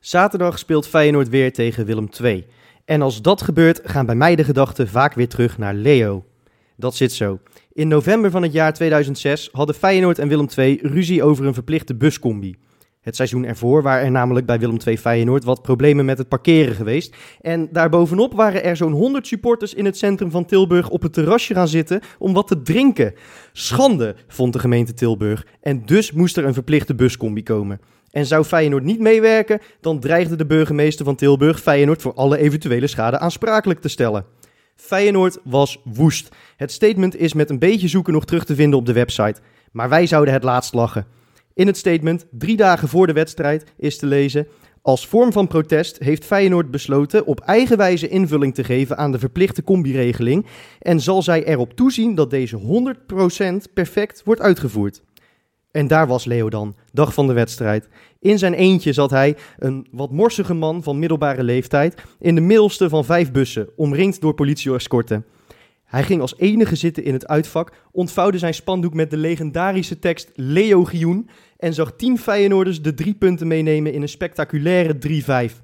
Zaterdag speelt Feyenoord weer tegen Willem II. En als dat gebeurt, gaan bij mij de gedachten vaak weer terug naar Leo. Dat zit zo. In november van het jaar 2006 hadden Feyenoord en Willem II ruzie over een verplichte buscombi. Het seizoen ervoor waren er namelijk bij Willem II Feyenoord wat problemen met het parkeren geweest. En daarbovenop waren er zo'n 100 supporters in het centrum van Tilburg op het terrasje gaan zitten om wat te drinken. Schande, vond de gemeente Tilburg. En dus moest er een verplichte buscombi komen. En zou Feyenoord niet meewerken, dan dreigde de burgemeester van Tilburg Feyenoord voor alle eventuele schade aansprakelijk te stellen. Feyenoord was woest. Het statement is met een beetje zoeken nog terug te vinden op de website. Maar wij zouden het laatst lachen. In het statement, drie dagen voor de wedstrijd, is te lezen... Als vorm van protest heeft Feyenoord besloten op eigen wijze invulling te geven aan de verplichte combiregeling en zal zij erop toezien dat deze 100% perfect wordt uitgevoerd. En daar was Leo dan, dag van de wedstrijd. In zijn eentje zat hij, een wat morsige man van middelbare leeftijd, in de middelste van vijf bussen, omringd door politie-escorten. Hij ging als enige zitten in het uitvak, ontvouwde zijn spandoek met de legendarische tekst Leo Gioen en zag tien Feyenoorders de drie punten meenemen in een spectaculaire 3-5.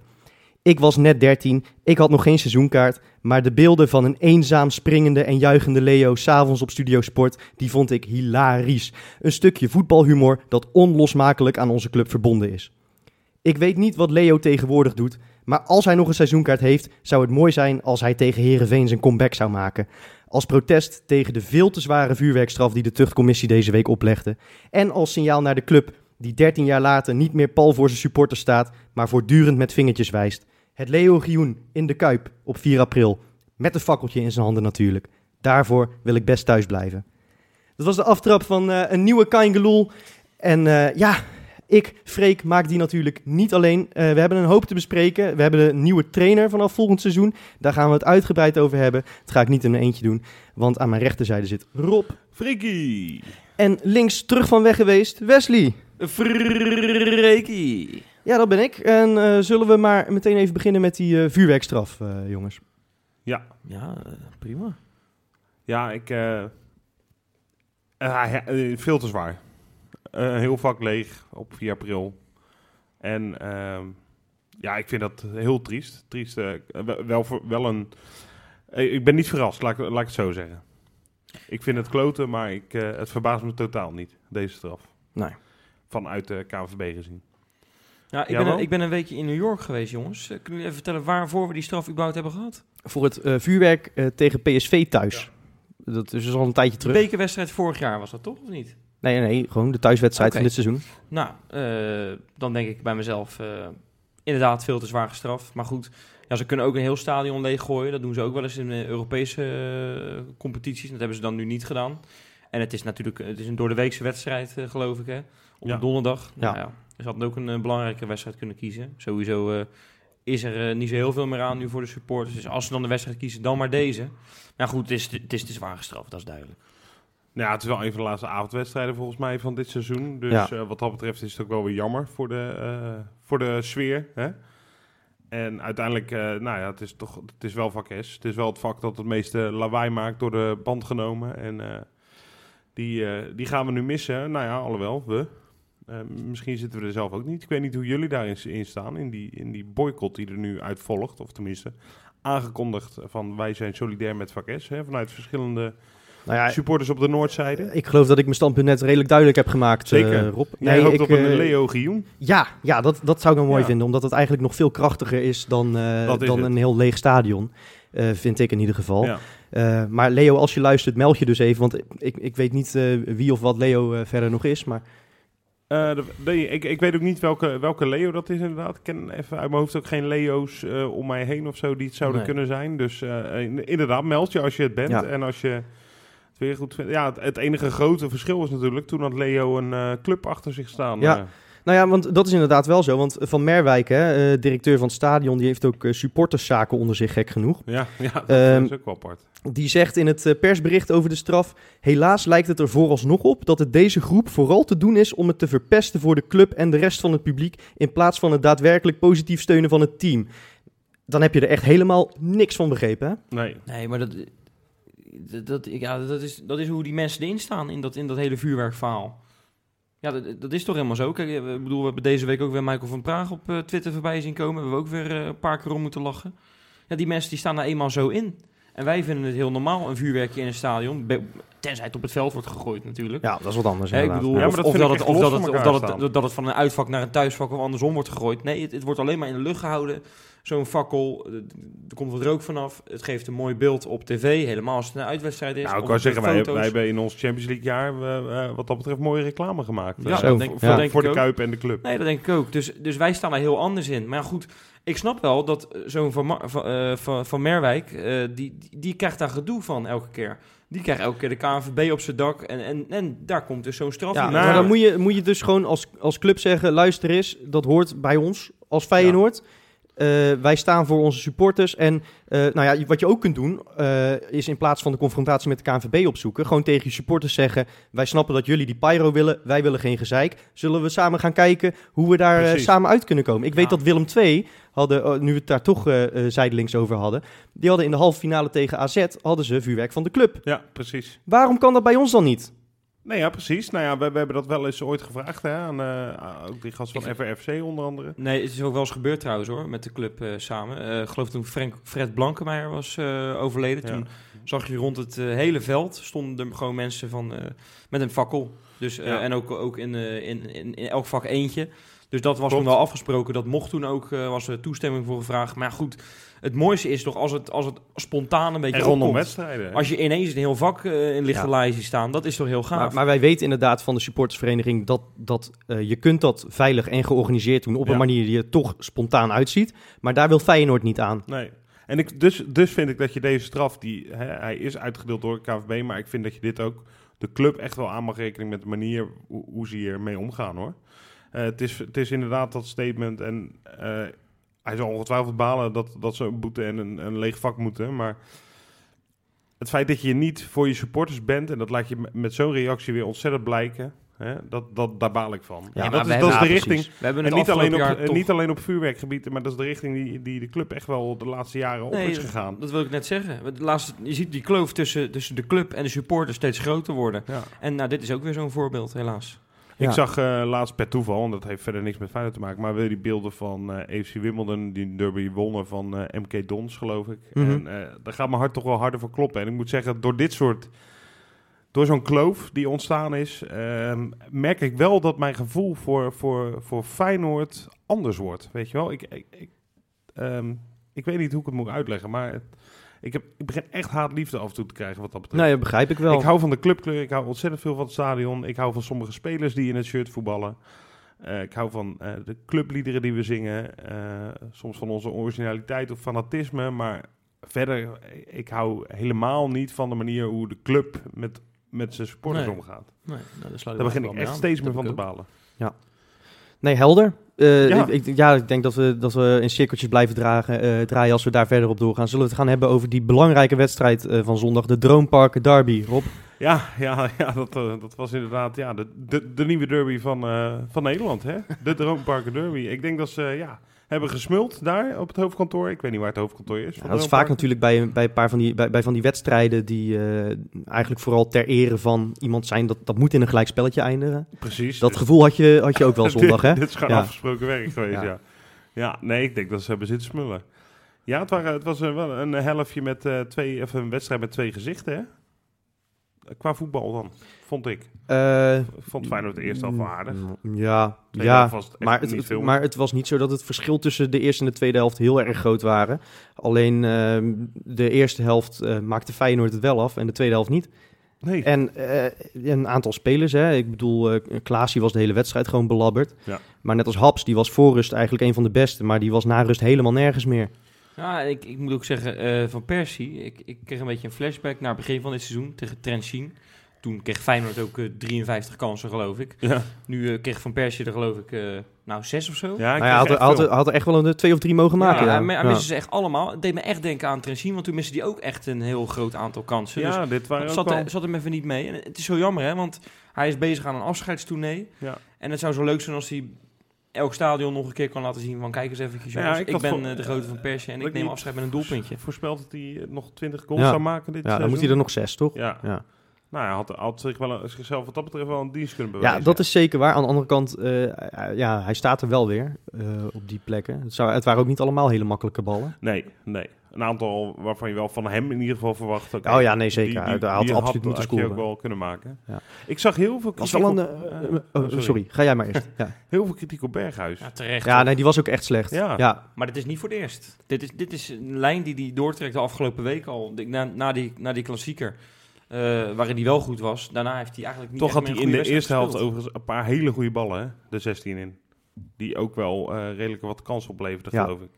Ik was net 13, ik had nog geen seizoenkaart, maar de beelden van een eenzaam springende en juichende Leo s'avonds op Studio Sport, die vond ik hilarisch. Een stukje voetbalhumor dat onlosmakelijk aan onze club verbonden is. Ik weet niet wat Leo tegenwoordig doet, maar als hij nog een seizoenkaart heeft, zou het mooi zijn als hij tegen Herenveen zijn comeback zou maken. Als protest tegen de veel te zware vuurwerkstraf die de tuchtcommissie deze week oplegde. En als signaal naar de club, die 13 jaar later niet meer pal voor zijn supporters staat, maar voortdurend met vingertjes wijst. Het Legioen in de Kuip op 4 april. Met een fakkeltje in zijn handen natuurlijk. Daarvoor wil ik best thuis blijven. Dat was de aftrap van uh, een nieuwe Kaingeloel. En uh, ja, ik, Freek, maak die natuurlijk niet alleen. Uh, we hebben een hoop te bespreken. We hebben een nieuwe trainer vanaf volgend seizoen. Daar gaan we het uitgebreid over hebben. Dat ga ik niet in een eentje doen, want aan mijn rechterzijde zit Rob. Frikkie. En links terug van weg geweest, Wesley. Freekie. Ja, dat ben ik. En uh, zullen we maar meteen even beginnen met die uh, vuurwerkstraf, uh, jongens? Ja. Ja, prima. Ja, ik... veel te zwaar. een heel vak leeg op 4 april. En uh, ja, ik vind dat heel triest. Triest. wel, voor, wel een... ik ben niet verrast, laat, laat ik het zo zeggen. Ik vind het kloten, maar ik, het verbaast me totaal niet, deze straf. Nee. Vanuit de KNVB gezien. Ja, ik, ben een, ik ben een weekje in New York geweest, jongens. Kunnen jullie even vertellen waarvoor we die straf überhaupt hebben gehad? Voor het uh, vuurwerk uh, tegen PSV thuis. Ja. Dat is dus al een tijdje terug. De bekerwedstrijd vorig jaar was dat toch, of niet? Nee, nee, gewoon de thuiswedstrijd okay. van dit seizoen. Nou, uh, dan denk ik bij mezelf, inderdaad veel te zwaar gestraft. Maar goed, ja, ze kunnen ook een heel stadion leeggooien. Dat doen ze ook wel eens in Europese competities. Dat hebben ze dan nu niet gedaan. En het is natuurlijk het is een door de weekse wedstrijd, geloof ik, hè? Op Ja. donderdag. Ja. Nou ja, ze hadden ook een eh, belangrijke wedstrijd kunnen kiezen. Sowieso eh, is er eh, niet zo heel veel meer aan nu voor de supporters. Dus als ze dan de wedstrijd kiezen, dan maar deze. Maar goed, het is, het is te zwaar gestraft, dat is duidelijk. Nou ja, het is wel een van de laatste avondwedstrijden volgens mij van dit seizoen. Dus Ja. wat dat betreft is het ook wel weer jammer voor de, voor de sfeer. Hè? En uiteindelijk, nou ja, het is toch het is wel vak S. Het is wel het vak dat het meeste lawaai maakt door de band genomen. En die, die gaan we nu missen. Nou ja, alhoewel, we. Eh, misschien zitten we er zelf ook niet. Ik weet niet hoe jullie daarin staan, in die, in die boycott die er nu uit volgt. Of tenminste, aangekondigd van wij zijn solidair met vak S. Hè, vanuit verschillende Nou ja, supporters op de noordzijde. ik geloof dat ik mijn standpunt net redelijk duidelijk heb gemaakt, Zeker. eh, Rob. Jij hoopt ik, op een eh, Leo Gioen. Ja, ja dat, dat zou ik wel mooi Ja. vinden, omdat het eigenlijk nog veel krachtiger is dan, is dan het. een heel leeg stadion. Vind ik in ieder geval. Ja. Maar Leo, als je luistert, meld je dus even. Want ik, ik weet niet wie of wat Leo verder nog is. Maar Eh, de- ik, ik weet ook niet welke, welke Leo dat is inderdaad. Ik ken even uit mijn hoofd ook geen Leo's eh, om mij heen of zo die het zouden Nee. kunnen zijn. Dus eh, in- inderdaad, meld je als je het bent. Ja. En als je het weer goed vindt. Ja, het, het enige grote verschil is natuurlijk, toen had Leo een club achter zich staan. Ja. Nou ja, want dat is inderdaad wel zo. Want Van Merwijk, hè, eh, directeur van het stadion, die heeft ook eh, supporterszaken onder zich, gek genoeg. ja, ja, dat Ehm, is ook wel apart. Die zegt in het eh, persbericht over de straf: Helaas lijkt het er vooralsnog op dat het deze groep vooral te doen is om het te verpesten voor de club en de rest van het publiek, in plaats van het daadwerkelijk positief steunen van het team. Dan heb je er echt helemaal niks van begrepen, hè? Nee. Nee, maar dat, dat, dat, ja, dat, is, dat is hoe die mensen erin staan in dat, in dat hele vuurwerkverhaal. Ja, dat, dat is toch helemaal zo. Kijk, ik bedoel, we hebben deze week ook weer Michael van Praag op eh, Twitter voorbij zien komen. We hebben ook weer eh, een paar keer om moeten lachen. Ja, die mensen die staan daar eenmaal zo in. En wij vinden het heel normaal, een vuurwerkje in een stadion. Tenzij het op het veld wordt gegooid natuurlijk. Ja, dat is wat anders. Ik bedoel, Ja, of, maar dat of dat ik het, of dat het, of elkaar dat het, staan. dat het van een uitvak naar een thuisvak of andersom wordt gegooid. Nee, het, het wordt alleen maar in de lucht gehouden. Zo'n fakkel, eh, er komt wat rook vanaf. Het geeft een mooi beeld op tv, helemaal als het een uitwedstrijd is. Nou, ik op zeggen, wij, wij hebben in ons Champions League jaar eh, eh, wat dat betreft mooie reclame gemaakt. Ja, dat voor- denk- voor, denk de ook. Kuip en de club. Nee, dat denk ik ook. Dus, dus wij staan daar heel anders in. Maar ja, goed, ik snap wel dat zo'n Van, Mar- van, eh, van, van Merwijk, eh, die, die, die krijgt daar gedoe van elke keer. Die krijgt elke keer de KNVB op zijn dak. En, en, en daar komt dus zo'n straf Ja, in. Nou, maar dan moet je, moet je dus gewoon als, als club zeggen: luister eens, dat hoort bij ons als Feyenoord. Eh, wij staan voor onze supporters. En eh, nou ja, wat je ook kunt doen, eh, is in plaats van de confrontatie met de KNVB opzoeken, gewoon tegen je supporters zeggen: Wij snappen dat jullie die pyro willen, wij willen geen gezeik. Zullen we samen gaan kijken hoe we daar samen uit kunnen komen? Ik weet Ja. dat Willem II hadden, oh, nu we het daar toch zijdelings over hadden, die hadden in de halve finale tegen AZ hadden ze vuurwerk van de club. Ja, precies. Waarom kan dat bij ons dan niet? Nee, ja, precies. Nou ja, we, we hebben dat wel eens ooit gevraagd hè, aan eh, ook die gast van Ik- FRFC onder andere. Nee, het is ook wel eens gebeurd trouwens hoor, met de club eh, samen. Eh, ik geloof toen Frank, Fred Blankenmeijer was overleden. Ja. Toen zag je rond het hele veld stonden er gewoon mensen van, met een fakkel. Dus, Ja. En ook, ook in, in, in, in elk vak eentje. Dus dat was Klopt. toen wel afgesproken. Dat mocht toen ook, was er toestemming voor gevraagd. Maar ja, goed, het mooiste is toch als het, als het spontaan een beetje En rondom opkomt. wedstrijden. hè. Als je ineens een heel vak eh, in lichte Ja. laaien ziet staan, dat is toch heel gaaf. Maar, maar wij weten inderdaad van de supportersvereniging dat, dat eh, je kunt dat veilig en georganiseerd doen op Ja. een manier die er toch spontaan uitziet. Maar daar wil Feyenoord niet aan. Nee. En ik, dus, dus vind ik dat je deze straf, die, hè, hij is uitgedeeld door de KVB, maar ik vind dat je dit ook de club echt wel aan mag rekenen met de manier hoe, hoe ze hiermee omgaan hoor. Eh, het, is, het is inderdaad dat statement en eh, hij zal ongetwijfeld balen dat, dat ze een boete en een, een leeg vak moeten, maar het feit dat je niet voor je supporters bent en dat laat je met, zo'n reactie weer ontzettend blijken, hè, dat, dat, daar baal ik van. Ja, En dat is, dat is de richting. We hebben En het niet alleen, op, toch- niet alleen op vuurwerkgebieden, maar dat is de richting die, die de club echt wel de laatste jaren op Nee, is gegaan. Dat wil ik net zeggen. De laatste, je ziet die kloof tussen, tussen de club en de supporters steeds groter worden. Ja. En nou, dit is ook weer zo'n voorbeeld, helaas. Ik zag eh, laatst per toeval, en dat heeft verder niks met Feyenoord te maken, maar weer die beelden van eh AFC Wimbledon, die derby wonnen van eh, MK Dons, geloof ik. Mhm. En daar gaat mijn hart toch wel harder voor kloppen. En ik moet zeggen, door dit soort, door zo'n kloof die ontstaan is, ehm, merk ik wel dat mijn gevoel voor, voor, voor Feyenoord anders wordt. Weet je wel, ik, ik, ik, ehm, ik weet niet hoe ik het moet uitleggen, maar het- ik, heb, ik begin echt haatliefde af en toe te krijgen wat dat betreft. Nee, dat begrijp ik wel. Ik hou van de clubkleur, ik hou ontzettend veel van het stadion. Ik hou van sommige spelers die in het shirt voetballen. Eh, ik hou van eh, de clubliederen die we zingen. Eh, soms van onze originaliteit of fanatisme. Maar verder, ik hou helemaal niet van de manier hoe de club met, met zijn supporters Nee. omgaat. Nee, nou, daar, Daar begin ik echt steeds meer van te balen. balen. Nee, helder. Eh, Ja. Ik, ik- ja, ik denk dat we, dat we in cirkeltjes blijven dragen, eh, draaien als we daar verder op doorgaan. Zullen we het gaan hebben over die belangrijke wedstrijd eh, van zondag, de Droomparken Derby, Rob? Ja, ja, ja dat, dat was inderdaad ja, de, de, de nieuwe derby van, van Nederland. Hè? De Droomparken Derby. Ik denk dat ze ja, hebben gesmuld daar op het hoofdkantoor. Ik weet niet waar het hoofdkantoor is. Ja, dat is vaak natuurlijk bij, bij een paar van die, bij, bij van die wedstrijden die eh, eigenlijk vooral ter ere van iemand zijn. Dat, dat moet in een gelijk spelletje eindigen. Precies. Dat dus- gevoel had je, had je ook wel zondag, hè? dit, is gewoon Ja. afgesproken werk geweest, Ja. ja. nee, ik denk dat ze hebben zitten smullen. Ja, het, waren, het was een, wel een helftje met eh, twee, of een wedstrijd met twee gezichten, hè? Qua voetbal dan, vond ik. Ik vond Feyenoord de eerste helft wel aardig. mm, Ja, Tweede ja het maar, het, maar het was niet zo dat het verschil tussen de eerste en de tweede helft heel erg groot waren. Alleen ehm, de eerste helft eh, maakte Feyenoord het wel af en de tweede helft niet. nee, En eh, een aantal spelers, hè. ik bedoel, eh Klaasie was de hele wedstrijd gewoon belabberd. Ja. Maar net als Haps, die was voor rust eigenlijk een van de beste, maar die was na rust helemaal nergens meer. Ja, ik, ik moet ook zeggen, eh, van Persie, ik, ik kreeg een beetje een flashback naar het begin van dit seizoen tegen Trentin. Toen kreeg Feyenoord ook eh, 53 kansen, geloof ik. ja. Nu eh, kreeg Van Persie er, geloof ik, eh, nou, zes of zo. ja, Nou hij had, er- had, er- had er echt wel een twee of drie mogen maken. ja, Ja, hij, hij Ja. ze echt allemaal. Het deed me echt denken aan Trentin, want toen miste hij ook echt een heel groot aantal kansen. Dus ja, dit waren dat ook zat, wel... er, zat hem even niet mee. En het is zo jammer, hè, want hij is bezig aan een afscheidstournee. Ja. En het zou zo leuk zijn als hij elk stadion nog een keer kan laten zien van kijk eens even, Ja, ik ben de grote van Persie en ik neem afscheid met een doelpuntje. Voorspeld dat hij eh, nog 20 goals Ja. zou maken dit Ja, dan seizoen. moet hij er nog zes, toch? Ja. Ja. Nou, hij had, had zich wel een- zichzelf wat dat betreft wel een dienst kunnen bewijzen. Ja, dat is zeker waar. Aan de andere kant, eh, ja, hij staat er wel weer eh, op die plekken. Het, zou, het waren ook niet allemaal hele makkelijke ballen. Nee, nee. Een aantal waarvan je wel van hem in ieder geval verwacht. oké, Oh ja, nee, zeker. Hij had absoluut moeten had je ook scoren. wel kunnen maken. Ja. Ik zag heel veel kritiek op, eh, eh, oh, sorry. ga jij maar eerst. Ja, heel veel kritiek op Berghuis. Ja, terecht. ja nee, die was ook echt slecht. Ja. ja. Maar dit is niet voor het eerst. Dit is, dit is een lijn die hij doortrekt de afgelopen week al. Na, na, die, na die klassieker, eh, waarin hij wel goed was. Daarna heeft hij eigenlijk niet Toch echt had meer hij in de eerste helft overigens een paar hele goede ballen, hè? de 16 in. Die ook wel eh, redelijk wat kans opleverden, Ja. geloof ik.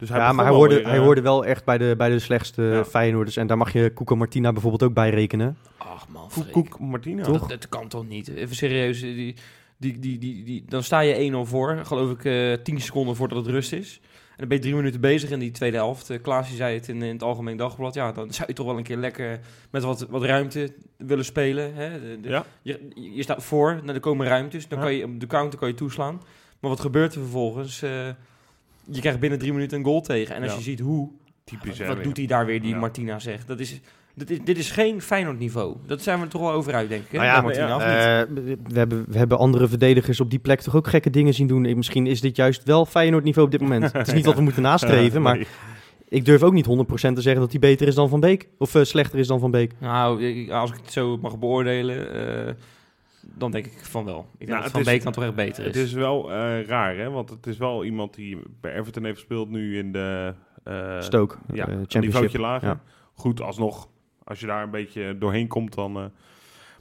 Dus ja, begon maar hij hoorde, weer, hij eh, hoorde wel echt bij de, bij de slechtste Ja. Feyenoorders. En daar mag je Koeko Martina bijvoorbeeld ook bij rekenen. Ach man, Koek, Martina. Toch? Dat, dat kan toch niet? Even serieus. Die, die, die, die, die, dan sta je 1-0 voor, geloof ik, eh 10 seconden voordat het rust is. En dan ben je drie minuten bezig in die tweede helft. Uh, Klaasje zei het in, in het Algemeen Dagblad. Ja, dan zou je toch wel een keer lekker met wat, wat ruimte willen spelen. Hè? De- de- Ja. je, je staat voor, nou, er komen ruimtes. Dan Ja. kan je op de counter kan je toeslaan. Maar wat gebeurt er vervolgens? Eh, je krijgt binnen drie minuten een goal tegen. En als Ja. je ziet hoe, Typisch, hè, wat weer. doet hij daar weer, die Ja. Martina zegt. Dat is, dit, is, dit is geen Feyenoord niveau. Dat zijn we er toch wel over uit, denk ik. Hè? Nou ja, Bij Martina, ja, of niet? Eh, we, hebben, we hebben andere verdedigers op die plek toch ook gekke dingen zien doen. Misschien is dit juist wel Feyenoord niveau op dit moment. Het is niet wat we moeten nastreven, maar Nee. ik durf ook niet 100% te zeggen dat hij beter is dan Van Beek. Of eh, slechter is dan Van Beek. Nou, als ik het zo mag beoordelen, eh, dan denk ik van wel. Ik denk Nou, dat het Van is- Beek dan toch echt beter Het is. is wel eh, raar, hè? Want het is wel iemand die bij Everton heeft gespeeld nu in de... eh, Stoke, ja, een Championship. lager. Ja. Goed, alsnog, als je daar een beetje doorheen komt, dan...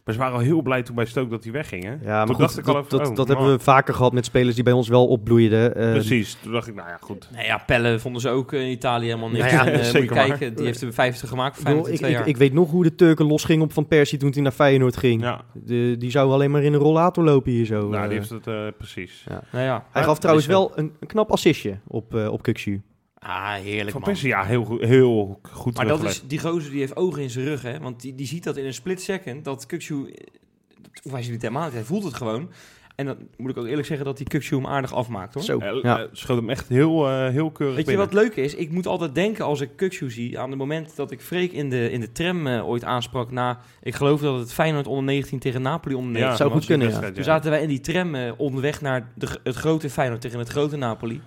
maar ze waren al heel blij toen bij Stoke dat hij wegging, hè? Ja, maar toen goed, dacht ik al dat, even, dat, oh, dat hebben we vaker gehad met spelers die bij ons wel opbloeiden. Eh, Precies, toen dacht ik, nou ja, goed. Nee, ja, Pelle vonden ze ook eh, in Italië helemaal niks. Nou ja, En, eh, moet je kijken, die heeft er 50 gemaakt voor ik, bedoel, Feyenoord in ik, twee ik, jaar. ik weet nog hoe de Turken losging op Van Persie toen hij naar Feyenoord ging. Ja, De, die zou alleen maar in een rollator lopen hier zo. nou, die heeft het eh, precies. Ja. nou ja, Hij gaf trouwens wel een, een knap assistje op, op Kukshu. Ah, heerlijk Van man. Persie, ja, heel goed, heel goed Maar dat is, die gozer die heeft ogen in zijn rug, hè. Want die, die ziet dat in een split second, dat Kukshu... eh, dat- Of hij ziet het helemaal niet, hij voelt het gewoon. En dan moet ik ook eerlijk zeggen dat die Kukshu hem aardig afmaakt, hoor. Zo, ja. schoot hem echt heel, eh, heel keurig Weet je wat leuk is? Ik moet altijd denken als ik Kukshu zie... aan het moment dat ik Freek in de, in de tram eh, ooit aansprak... na, ik geloof dat het Feyenoord onder 19 tegen Napoli onder 19 zou was. goed kunnen, ja. Toen zaten wij in die tram onderweg naar de, het grote Feyenoord tegen het grote Napoli.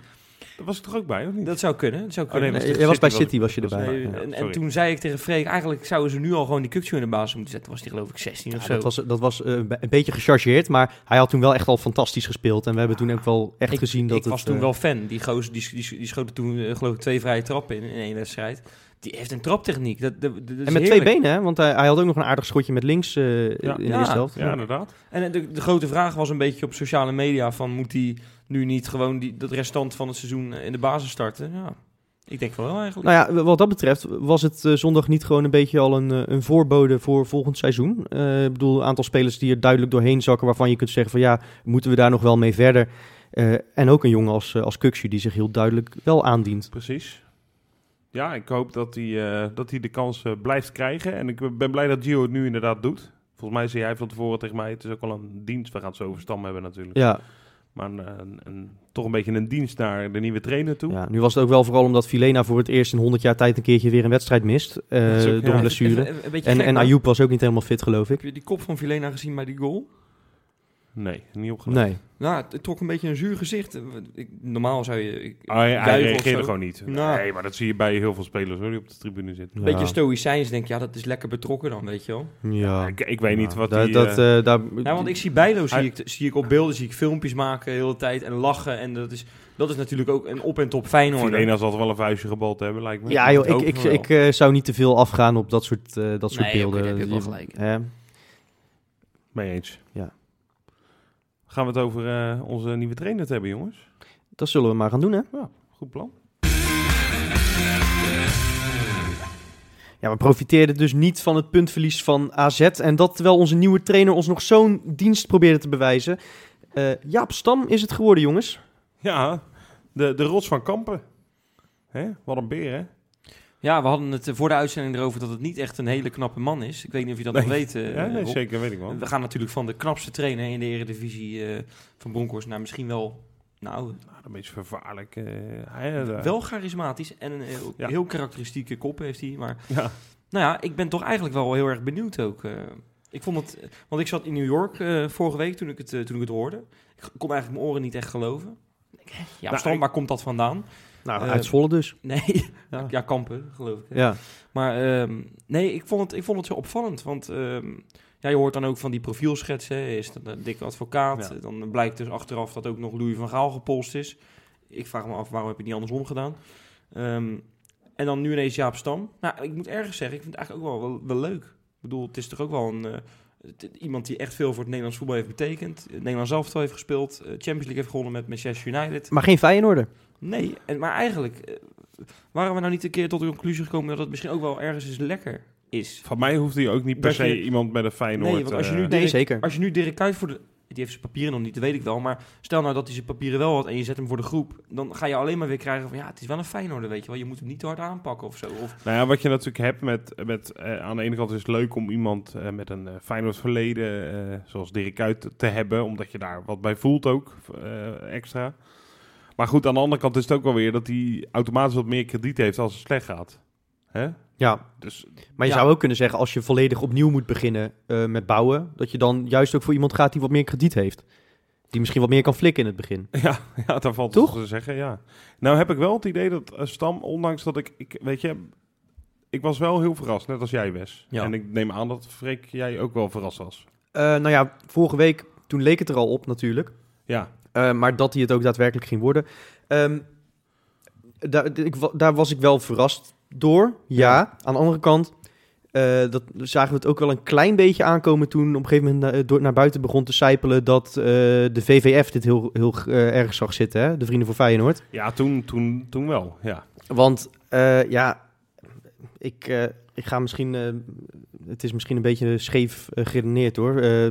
Daar was ik toch ook bij, of niet? Dat zou kunnen. Dat zou Oh, nee, kunnen. was Nee, jij was bij City, was je was- erbij. Nee, Ja. en, toen zei ik tegen Freek, eigenlijk zouden ze nu al gewoon die Kukcu in de basis moeten zetten. Was die geloof ik 16 of zo. dat was, dat was eh, een beetje gechargeerd, maar hij had toen wel echt al fantastisch gespeeld. En we hebben toen ook wel echt ik, gezien dat ik was toen eh, wel fan. Die gozer die, die, die schoot toen eh, geloof ik twee vrije trappen in, in één wedstrijd. Die heeft een traptechniek. Dat, dat, dat is en met heerlijk. twee benen, hè? Want hij, hij had ook nog een aardig schotje met links eh, in de Ja. eerste helft. Ja, inderdaad. En de, de grote vraag was een beetje op sociale media van moet hij nu niet gewoon die, dat restant van het seizoen eh, in de basis starten? Ja, ik denk wel eigenlijk. Nou ja, wat dat betreft was het eh, zondag niet gewoon een beetje al een, eh, een voorbode voor volgend seizoen. Eh, ik bedoel, een aantal spelers die er duidelijk doorheen zakken waarvan je kunt zeggen van ja, moeten we daar nog wel mee verder? Eh, en ook een jongen als, als Kukshu die zich heel duidelijk wel aandient. Precies. Ja, ik hoop dat hij, eh, dat hij de kans blijft krijgen. En ik ben blij dat Gio het nu inderdaad doet. Volgens mij zei hij van tevoren tegen mij, het is ook wel een dienst. We gaan het zo over Stam hebben natuurlijk. Ja, Maar een, een, een- toch een beetje een dienst naar de nieuwe trainer toe. ja, nu was het ook wel vooral omdat Vilena voor het eerst in 100 jaar tijd een keertje weer een wedstrijd mist. eh, ook- door ja. een blessure. Even- even een beetje En, gek, en Ayoub was ook niet helemaal fit, geloof ik. Heb je die kop van Vilena gezien bij die goal? Nee, niet opgelet. Nee. Nou, het, trok een beetje een zuur gezicht. Ik, normaal zou je... Ik, Ah, hij, reageerde gewoon niet. Nou. Nee, maar dat zie je bij heel veel spelers hoor, die op de tribune zitten. Een beetje stoïcijns denk ja, dat is lekker betrokken dan, weet je wel. Ja. Ik, ik weet niet Ja, wat dat, die... dat, eh, eh, daar, Nou, want ik zie Bijlo, zie ik, zie ik op beelden, zie ik filmpjes maken de hele tijd en lachen. En dat is, dat is natuurlijk ook een op- en top Feyenoord. Zal toch wel een vuistje gebald hebben, lijkt me. Ja, joh, ik, ik, ik eh, zou niet te veel afgaan op dat soort, eh, dat soort Nee, beelden. daar heb je wel gelijk. Mee eens. Ja. Gaan we het over eh, onze nieuwe trainer hebben, jongens? Dat zullen we maar gaan doen, hè? Goed plan. Ja, we profiteerden dus niet van het puntverlies van AZ. En dat terwijl onze nieuwe trainer ons nog zo'n dienst probeerde te bewijzen. Eh, Jaap Stam is het geworden, jongens. Ja, de, de rots van Kampen. Hè? Wat een beer, hè? Ja, we hadden het eh, voor de uitzending erover dat het niet echt een hele knappe man is. Ik weet niet of je dat Nee. nog weet. eh, ja, nee, zeker, weet ik wel. We gaan natuurlijk van de knapste trainer in de eredivisie eh, van Bronkhorst naar misschien wel, nou, Nou, een beetje vervaarlijk. hij, eh, wel charismatisch en een heel, Ja. heel karakteristieke kop heeft hij. Maar Ja. nou ja, ik ben toch eigenlijk wel heel erg benieuwd ook. Ik vond het, want ik zat in New York vorige week toen ik, het, toen ik het hoorde. Ik kon eigenlijk mijn oren niet echt geloven. Ja, Nou, waar komt dat vandaan? Nou, Eh, uit Zwolle dus. Nee, Ja. ja, Kampen, geloof ik. hè. Ja. Maar ehm, nee, ik vond, het, ik vond het zo opvallend. Want ehm, ja, je hoort dan ook van die profielschetsen. Is dat een dikke advocaat? Ja. Dan blijkt dus achteraf dat ook nog Louis van Gaal gepolst is. Ik vraag me af, waarom heb je niet andersom gedaan? Ehm, en dan nu ineens Jaap Stam. Nou, ik moet ergens zeggen, ik vind het eigenlijk ook wel, wel, wel leuk. Ik bedoel, het is toch ook wel een... eh, iemand die echt veel voor het Nederlands voetbal heeft betekend. Het Nederlands elftal heeft gespeeld. eh, Champions League heeft gewonnen met Manchester United. Maar geen Feyenoorder. Nee, en, maar eigenlijk eh, waren we nou niet een keer tot de conclusie gekomen dat het misschien ook wel ergens eens lekker is. Van mij hoeft hij ook niet per se iemand met een Feyenoord... Nee, want als je nu eh, Nee, Dirk- zeker. Als je nu Dirk Kuyt voor de... Die heeft zijn papieren nog niet, dat weet ik wel. Maar stel nou dat hij zijn papieren wel had en je zet hem voor de groep. Dan ga je alleen maar weer krijgen van ja, het is wel een Feyenoorder, weet je wel. Je moet hem niet te hard aanpakken of zo. Of, Nou ja, wat je natuurlijk hebt met... met eh, aan de ene kant is het leuk om iemand eh, met een eh, Feyenoord verleden... zoals Dirk Kuyt te hebben, omdat je daar wat bij voelt ook, extra. Maar goed, aan de andere kant is het ook wel weer dat hij automatisch wat meer krediet heeft als het slecht gaat. Hè? Ja, Dus maar je Ja. zou ook kunnen zeggen, als je volledig opnieuw moet beginnen eh, met bouwen, dat je dan juist ook voor iemand gaat die wat meer krediet heeft. Die misschien wat meer kan flikken in het begin. Ja, ja daar valt Toch? te zeggen, ja. Nou heb ik wel het idee dat eh, Stam, ondanks dat ik, ik, weet je, ik was wel heel verrast, net als jij, Wes. Ja. En ik neem aan dat Freek, jij ook wel verrast was. Eh, nou ja, vorige week, toen leek het er al op natuurlijk. Ja, maar dat hij het ook daadwerkelijk ging worden. Ehm, daar, ik, daar was ik wel verrast door. Ja, aan de andere kant eh, dat zagen we het ook wel een klein beetje aankomen toen op een gegeven moment eh, door, naar buiten begon te sijpelen dat eh, de VVF dit heel, heel eh, erg zag zitten, hè? de Vrienden voor Feyenoord. ja toen, toen, toen wel, ja. Want ja, ik, ik ga misschien, het is misschien een beetje scheef geredeneerd hoor. Eh,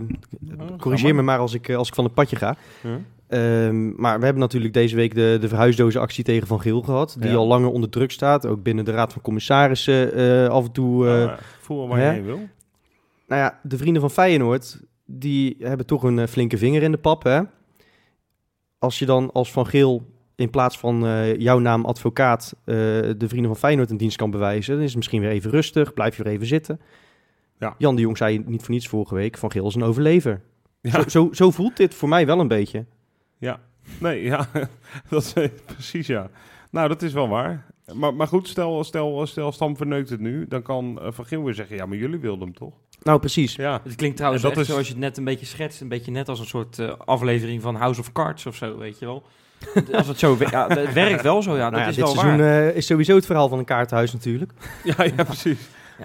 corrigeer me maar als ik, als ik van het padje ga. Huh? Ehm, maar we hebben natuurlijk deze week de, de verhuisdozenactie tegen Van Geel gehad. Die Ja. al langer onder druk staat. Ook binnen de Raad van Commissarissen eh, af en toe. eh, Nou, voel waar je heen wil. Nou ja, de vrienden van Feyenoord, die hebben toch een eh, flinke vinger in de pap. Hè? Als je dan als Van Geel in plaats van eh, jouw naam advocaat eh, de vrienden van Feyenoord een dienst kan bewijzen, dan is het misschien weer even rustig, blijf je weer even zitten. Ja. Jan de Jong zei niet voor niets vorige week, Van Geel is een overlever. Ja, Zo, zo, zo voelt dit voor mij wel een beetje. Ja. Nee, ja, dat is eh, precies, ja. Nou, dat is wel waar. Maar, maar goed, stel, stel, stel Stam verneukt het nu, dan kan eh, Van Geel weer zeggen, ja, maar jullie wilden hem toch? Nou, precies. Ja, het klinkt trouwens En dat echt is- zoals je het net een beetje schetst. Een beetje net als een soort eh, aflevering van House of Cards of zo, weet je wel. als het zo... we- Ja, het werkt wel zo, ja. nou dat ja, is dit wel seizoen waar. eh, is sowieso het verhaal van een kaartenhuis natuurlijk. ja, ja precies.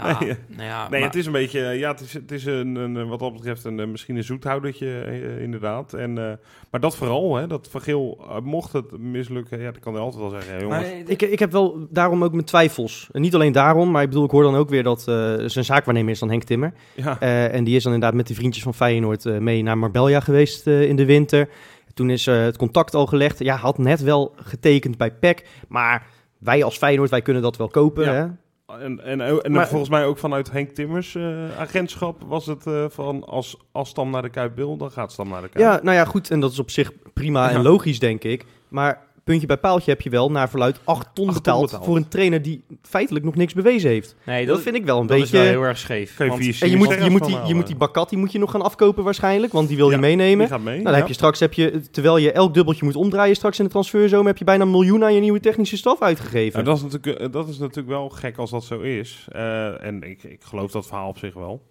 Ja, nee, nou ja, Nee, maar- het is een beetje, eh, ja, het is, het is een, een, wat dat betreft een, eh, misschien een zoethoudertje, eh, inderdaad. En, eh, maar dat vooral, hè, dat Van Geel, eh, mocht het mislukken, ja, dat kan hij altijd wel zeggen, jongens. Maar, eh, Ik, ik heb wel daarom ook mijn twijfels. En niet alleen daarom, maar ik bedoel, ik hoor dan ook weer dat eh, zijn zaakwaarnemer is dan Henk Timmer. ja, Eh, en die is dan inderdaad met die vriendjes van Feyenoord eh, mee naar Marbella geweest eh, in de winter. Toen is eh, het contact al gelegd. Ja, had net wel getekend bij PEC. Maar wij als Feyenoord, wij kunnen dat wel kopen. Ja. Hè? En, en, en Maar- volgens mij ook vanuit Henk Timmers eh, agentschap was het eh, van als, als Stam naar de Kuip wil, dan gaat Stam naar de Kuip. Ja, nou ja, goed. En dat is op zich prima en logisch, denk ik. Maar puntje bij paaltje heb je wel naar verluid 8 ton, ton betaald, betaald. voor een trainer die feitelijk nog niks bewezen heeft. nee, Dat, vind ik wel een dat beetje... is wel heel erg scheef. Je En je moet, je, moet die, je moet die Bakat die moet je nog gaan afkopen waarschijnlijk, want die wil je meenemen. Die gaat mee. Nou, dan ja. heb je straks, heb je, terwijl je elk dubbeltje moet omdraaien straks in de transferzomer, heb je bijna een miljoen aan je nieuwe technische staf uitgegeven. Nou, dat, is natuurlijk, dat is natuurlijk wel gek als dat zo is. Eh, en ik, ik geloof dat verhaal op zich wel.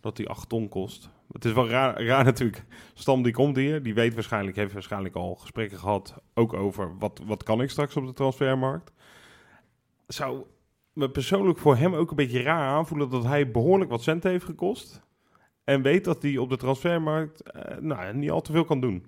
Dat die 8 ton kost. Het is wel raar, raar natuurlijk. Stam die komt hier. Die weet waarschijnlijk, heeft waarschijnlijk al gesprekken gehad. Ook over wat, wat kan ik straks op de transfermarkt. Zou me persoonlijk voor hem ook een beetje raar aanvoelen dat hij behoorlijk wat cent heeft gekost. En weet dat hij op de transfermarkt eh, nou, niet al te veel kan doen.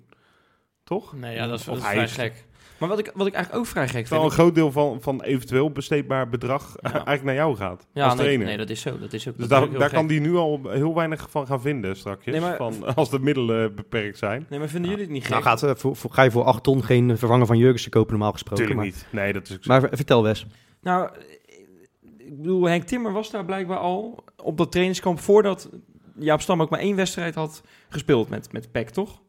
Toch? Nee, ja, dat is, Of dat is hij vrij is- gek. Maar wat ik, wat ik eigenlijk ook vrij gek vind... een groot deel van, van eventueel besteedbaar bedrag Ja. eigenlijk naar jou gaat. ja, als nee, trainer. nee, dat is zo. Dat is ook, Dus dat daar, daar gek. kan die nu al heel weinig van gaan vinden straks. Nee, maar- van, als de middelen beperkt zijn. Nee, maar vinden jullie het niet gek? nou, gaat, eh, voor, voor- ga je voor 8 ton geen vervanger van Jurgensen kopen normaal gesproken. Natuurlijk maar, niet. Nee, dat is ook zo. Maar ver- vertel Wes. Nou, ik bedoel, Henk Timmer was daar blijkbaar al op dat trainingskamp voordat Jaap Stam ook maar één wedstrijd had gespeeld met, met PEC, toch?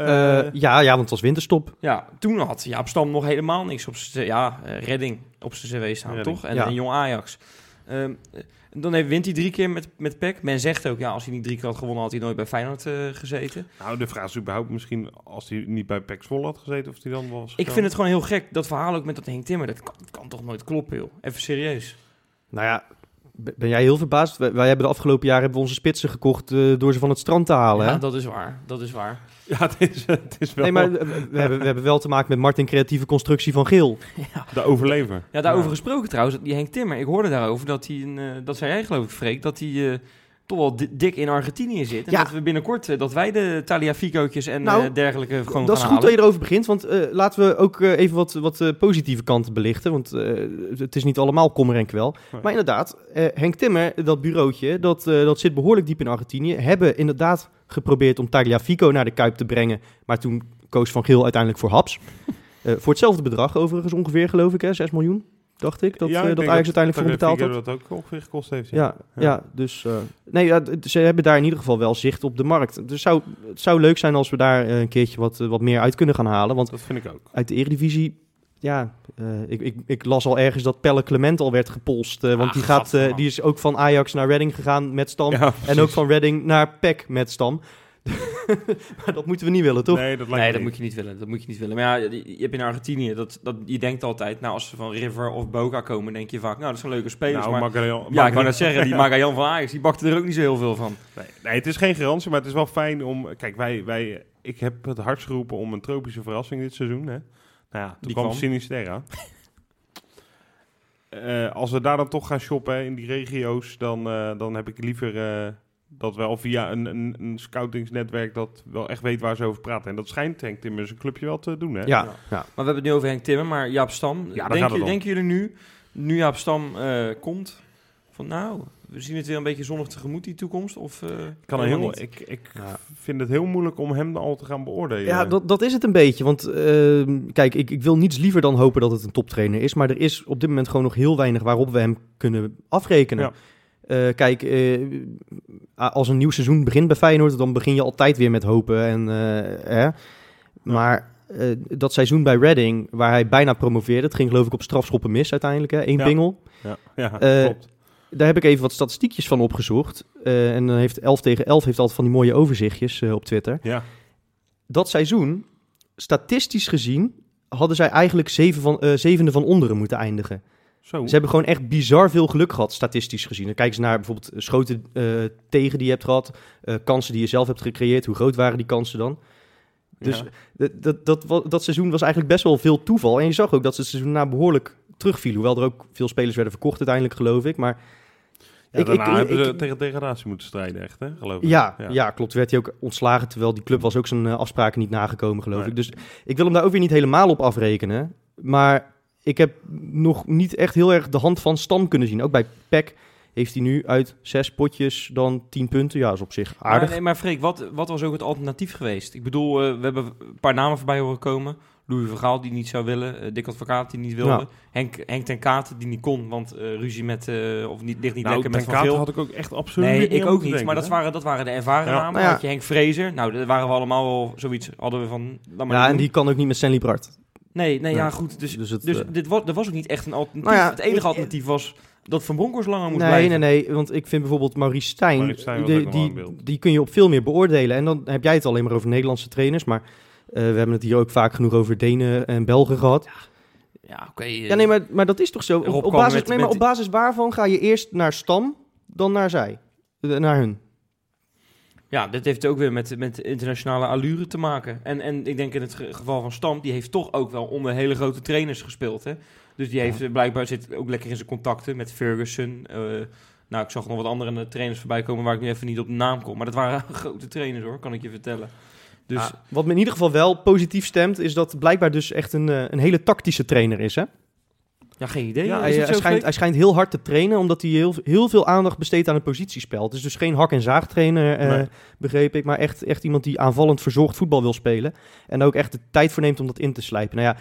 Eh, Eh, ja, ja, want het was winterstop. Ja, toen had Jaap Stam nog helemaal niks op zijn, ja, eh, redding op zijn cv staan, Redding, toch? En, ja. en Jong Ajax. Ehm, eh, dan heeft, wint hij drie keer met, met PEC. Men zegt ook, ja, als hij niet drie keer had gewonnen, had hij nooit bij Feyenoord eh, gezeten. Nou, de vraag is überhaupt misschien als hij niet bij PEC Zwolle had gezeten, of hij dan was. Ik vind het gewoon heel gek, dat verhaal ook met dat Henk Timmer. Dat kan, dat kan toch nooit kloppen, joh. Even serieus. Nou ja, ben jij heel verbaasd? Wij, wij hebben de afgelopen jaren hebben we onze spitsen gekocht eh, door ze van het strand te halen. Ja, hè? dat is waar. Dat is waar. Ja, het is, het is wel Nee, maar eh, we hebben, we hebben wel te maken met Martin creatieve constructie van Geel. de overlever. Ja, daarover gesproken trouwens, die Henk Timmer. Ik hoorde daarover dat hij, een, eh, dat zei jij geloof ik, Freek, dat hij eh, toch wel di- dik in Argentinië zit. En Ja. dat we binnenkort, eh, dat wij de Taliafico'tjes en Nou, eh, dergelijke gewoon dat is goed dat halen. je erover begint, want eh, laten we ook even wat, wat positieve kanten belichten. Want het is niet allemaal kommer en kwel. Nee. Maar inderdaad, Henk Timmer, dat bureautje, dat, dat zit behoorlijk diep in Argentinië. Hebben inderdaad geprobeerd om Tagliafico naar de Kuip te brengen. Maar toen koos Van Geel uiteindelijk voor Haps. Voor hetzelfde bedrag overigens ongeveer, geloof ik, hè? 6 miljoen, dacht ik. Dat, Ja, eh, ik dat Ajax uiteindelijk voor betaald had. dat ook ongeveer gekost heeft. Ja, ja. dus eh, nee, ja, ze hebben daar in ieder geval wel zicht op de markt. Dus zou, het zou leuk zijn als we daar eh, een keertje wat, wat meer uit kunnen gaan halen. Want Dat vind ik ook. uit de Eredivisie, ja, ik, ik, ik las al ergens dat Pelle Clement al werd gepolst. want Ah, die, gaat, die is ook van Ajax naar Reading gegaan met Stam. Ja, en ook van Reading naar PEC met Stam. maar dat moeten we niet willen, toch? Nee, dat Nee, dat moet je niet willen. Dat moet je niet willen. Maar ja, je je hebt in Argentinië, dat, dat, je denkt altijd, nou als ze van River of Boca komen, denk je vaak, nou dat zijn leuke spelers. Nou, maar Magallan- ja, ik wou net Magallan- zeggen, die Magajan van Ajax, die bakte er ook niet zo heel veel van. Nee, nee, het is geen garantie, maar het is wel fijn om... Kijk, wij, wij, ik heb het hardst geroepen om een tropische verrassing dit seizoen. Hè? Nou ja, toen Die kwam kwam. Sinisterra. Eh, als we daar dan toch gaan shoppen in die regio's, dan, eh, dan heb ik liever eh, dat wel via een, een, een scoutingsnetwerk dat wel echt weet waar ze over praten. En dat schijnt Henk Timmer zijn clubje wel te doen, hè? Ja, Ja. ja. Maar we hebben het nu over Henk Timmer, maar Jaap Stam. daar denk, je, denken jullie nu, nu Jaap Stam eh, komt, van nou, we zien het weer een beetje zonnig tegemoet, die toekomst? Of, eh, Ik, kan er helemaal heel, niet? ik, ik Ja. vind het heel moeilijk om hem al te gaan beoordelen. Ja, dat, dat is het een beetje. Want ehm, kijk, ik, ik wil niets liever dan hopen dat het een toptrainer is. Maar er is op dit moment gewoon nog heel weinig waarop we hem kunnen afrekenen. Ja. Eh, kijk, eh, als een nieuw seizoen begint bij Feyenoord, dan begin je altijd weer met hopen. En, eh, hè? Maar dat seizoen bij Reading, waar hij bijna promoveerde, het ging geloof ik op strafschoppen mis uiteindelijk, hè? één Ja. pingel. Ja, ja klopt. Daar heb ik even wat statistiekjes van opgezocht. En dan heeft 11 tegen 11 heeft altijd van die mooie overzichtjes op Twitter Ja, dat seizoen, statistisch gezien, hadden zij eigenlijk zeven van, zevende van onderen moeten eindigen. Zo. Ze hebben gewoon echt bizar veel geluk gehad, statistisch gezien. Dan kijken ze naar bijvoorbeeld schoten eh, tegen die je hebt gehad, eh, kansen die je zelf hebt gecreëerd. Hoe groot waren die kansen dan? Dus Ja. dat, dat, dat, dat seizoen was eigenlijk best wel veel toeval. En je zag ook dat ze het seizoen na behoorlijk terugvielen. Hoewel er ook veel spelers werden verkocht uiteindelijk, geloof ik. Maar Ja, ik- daarna ik- hebben ze tegen degradatie moeten strijden, echt, hè? Geloof ik. Ja, ja. klopt. Werd hij ook ontslagen, terwijl die club was ook zijn eh, afspraken niet nagekomen, geloof Nee. ik. Dus ik wil hem daar ook weer niet helemaal op afrekenen. Maar ik heb nog niet echt heel erg de hand van Stam kunnen zien. Ook bij PEC heeft hij nu uit zes potjes dan tien punten. Ja, is op zich aardig. Maar, nee, maar Freek, wat, wat was ook het alternatief geweest? Ik bedoel, eh, we hebben een paar namen voorbij horen komen. Louis Vergaal die niet zou willen, eh Dick Advocaat die niet wilde. Ja. Henk, Henk ten Katen die niet kon, want eh, ruzie met, eh, of niet, ligt niet Nou, lekker met Van Katen had ik ook echt absoluut Nee, niet ik ook niet. maar dat waren, dat waren de ervaren Ja. namen. Nou ja. Had je Henk Fraser. Nou, daar waren we allemaal wel zoiets. Hadden we van. Ja, doen. en die kan ook niet met Stanley Bart. Nee, nee, ja, Nee. goed. Dus, Dus dus, eh, dit was, er was ook niet echt een alternatief. Nou ja, het enige ik- alternatief was dat Van Bronckhorst langer moest Nee, blijven. nee, nee. Want ik vind bijvoorbeeld Maurice Stijn, Maurice Stijn was die, die, kun je op veel meer beoordelen. En dan heb jij het alleen maar over Nederlandse trainers. Maar eh, we hebben het hier ook vaak genoeg over Denen en Belgen gehad. Ja, oké. eh, Ja, nee, maar, maar dat is toch zo? Op, basis, met- nee, maar op basis waarvan ga je eerst naar Stam, dan naar zij? Naar hun. Ja, dit heeft ook weer met, met internationale allure te maken. En, en ik denk in het ge- geval van Stam, die heeft toch ook wel onder hele grote trainers gespeeld. Hè? Dus die heeft eh, blijkbaar zit ook lekker in zijn contacten met Ferguson. eh, nou, ik zag nog wat andere trainers voorbij komen waar ik nu even niet op de naam kom. Maar dat waren grote trainers hoor, kan ik je vertellen. Dus Ah, wat me in ieder geval wel positief stemt, is dat blijkbaar dus echt een, eh, een hele tactische trainer is. Hè? Ja, geen idee. Ja, Is hij, het schijnt, hij schijnt heel hard te trainen, omdat hij heel, heel veel aandacht besteedt aan het positiespel. Het is dus geen hak- en zaagtrainer, eh Nee. begreep ik, maar echt, echt iemand die aanvallend verzorgd voetbal wil spelen. En ook echt de tijd voor neemt om dat in te slijpen. Nou ja,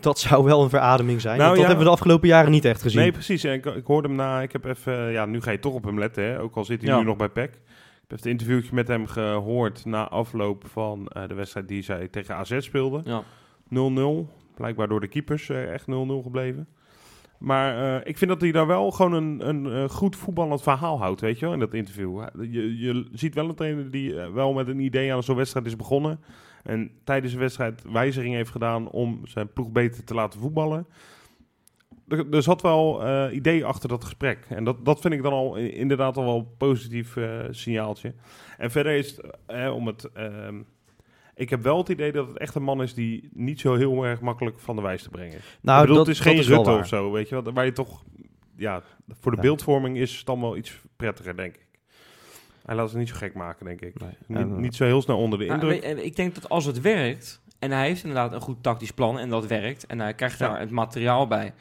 dat zou wel een verademing zijn. Nou dat ja. hebben we de afgelopen jaren niet echt gezien. Nee, precies. En ik, ik hoorde hem na. Ik heb even. Ja, nu ga je toch op hem letten, hè? Ook al zit hij Ja. nu nog bij PEC. Ik heb even een interviewtje met hem gehoord na afloop van eh, de wedstrijd die zij tegen AZ speelde. Ja. 0-0. Blijkbaar door de keepers eh, echt 0-0 gebleven. Maar eh, ik vind dat hij daar wel gewoon een, een, eh, goed voetballend verhaal houdt, weet je wel, in dat interview. Je, je ziet wel een trainer die wel met een idee aan zo'n wedstrijd is begonnen. En tijdens de wedstrijd wijziging heeft gedaan om zijn ploeg beter te laten voetballen. Er, er zat wel idee achter dat gesprek. En dat, dat vind ik dan al inderdaad al wel een positief signaaltje. En verder is om het... ik heb wel het idee dat het echt een man is die niet zo heel erg makkelijk van de wijs te brengen is. Nou, ik bedoel, dat, het is geen wel Rutte of zo, weet je wel. Waar je toch... Ja, voor de Ja. beeldvorming is het dan wel iets prettiger, denk ik. Hij laat het niet zo gek maken, denk ik. Nee. Niet, En, niet zo heel snel onder de Maar indruk. weet- ik denk dat als het werkt, en hij heeft inderdaad een goed tactisch plan en dat werkt, en hij krijgt Ja. daar het materiaal bij.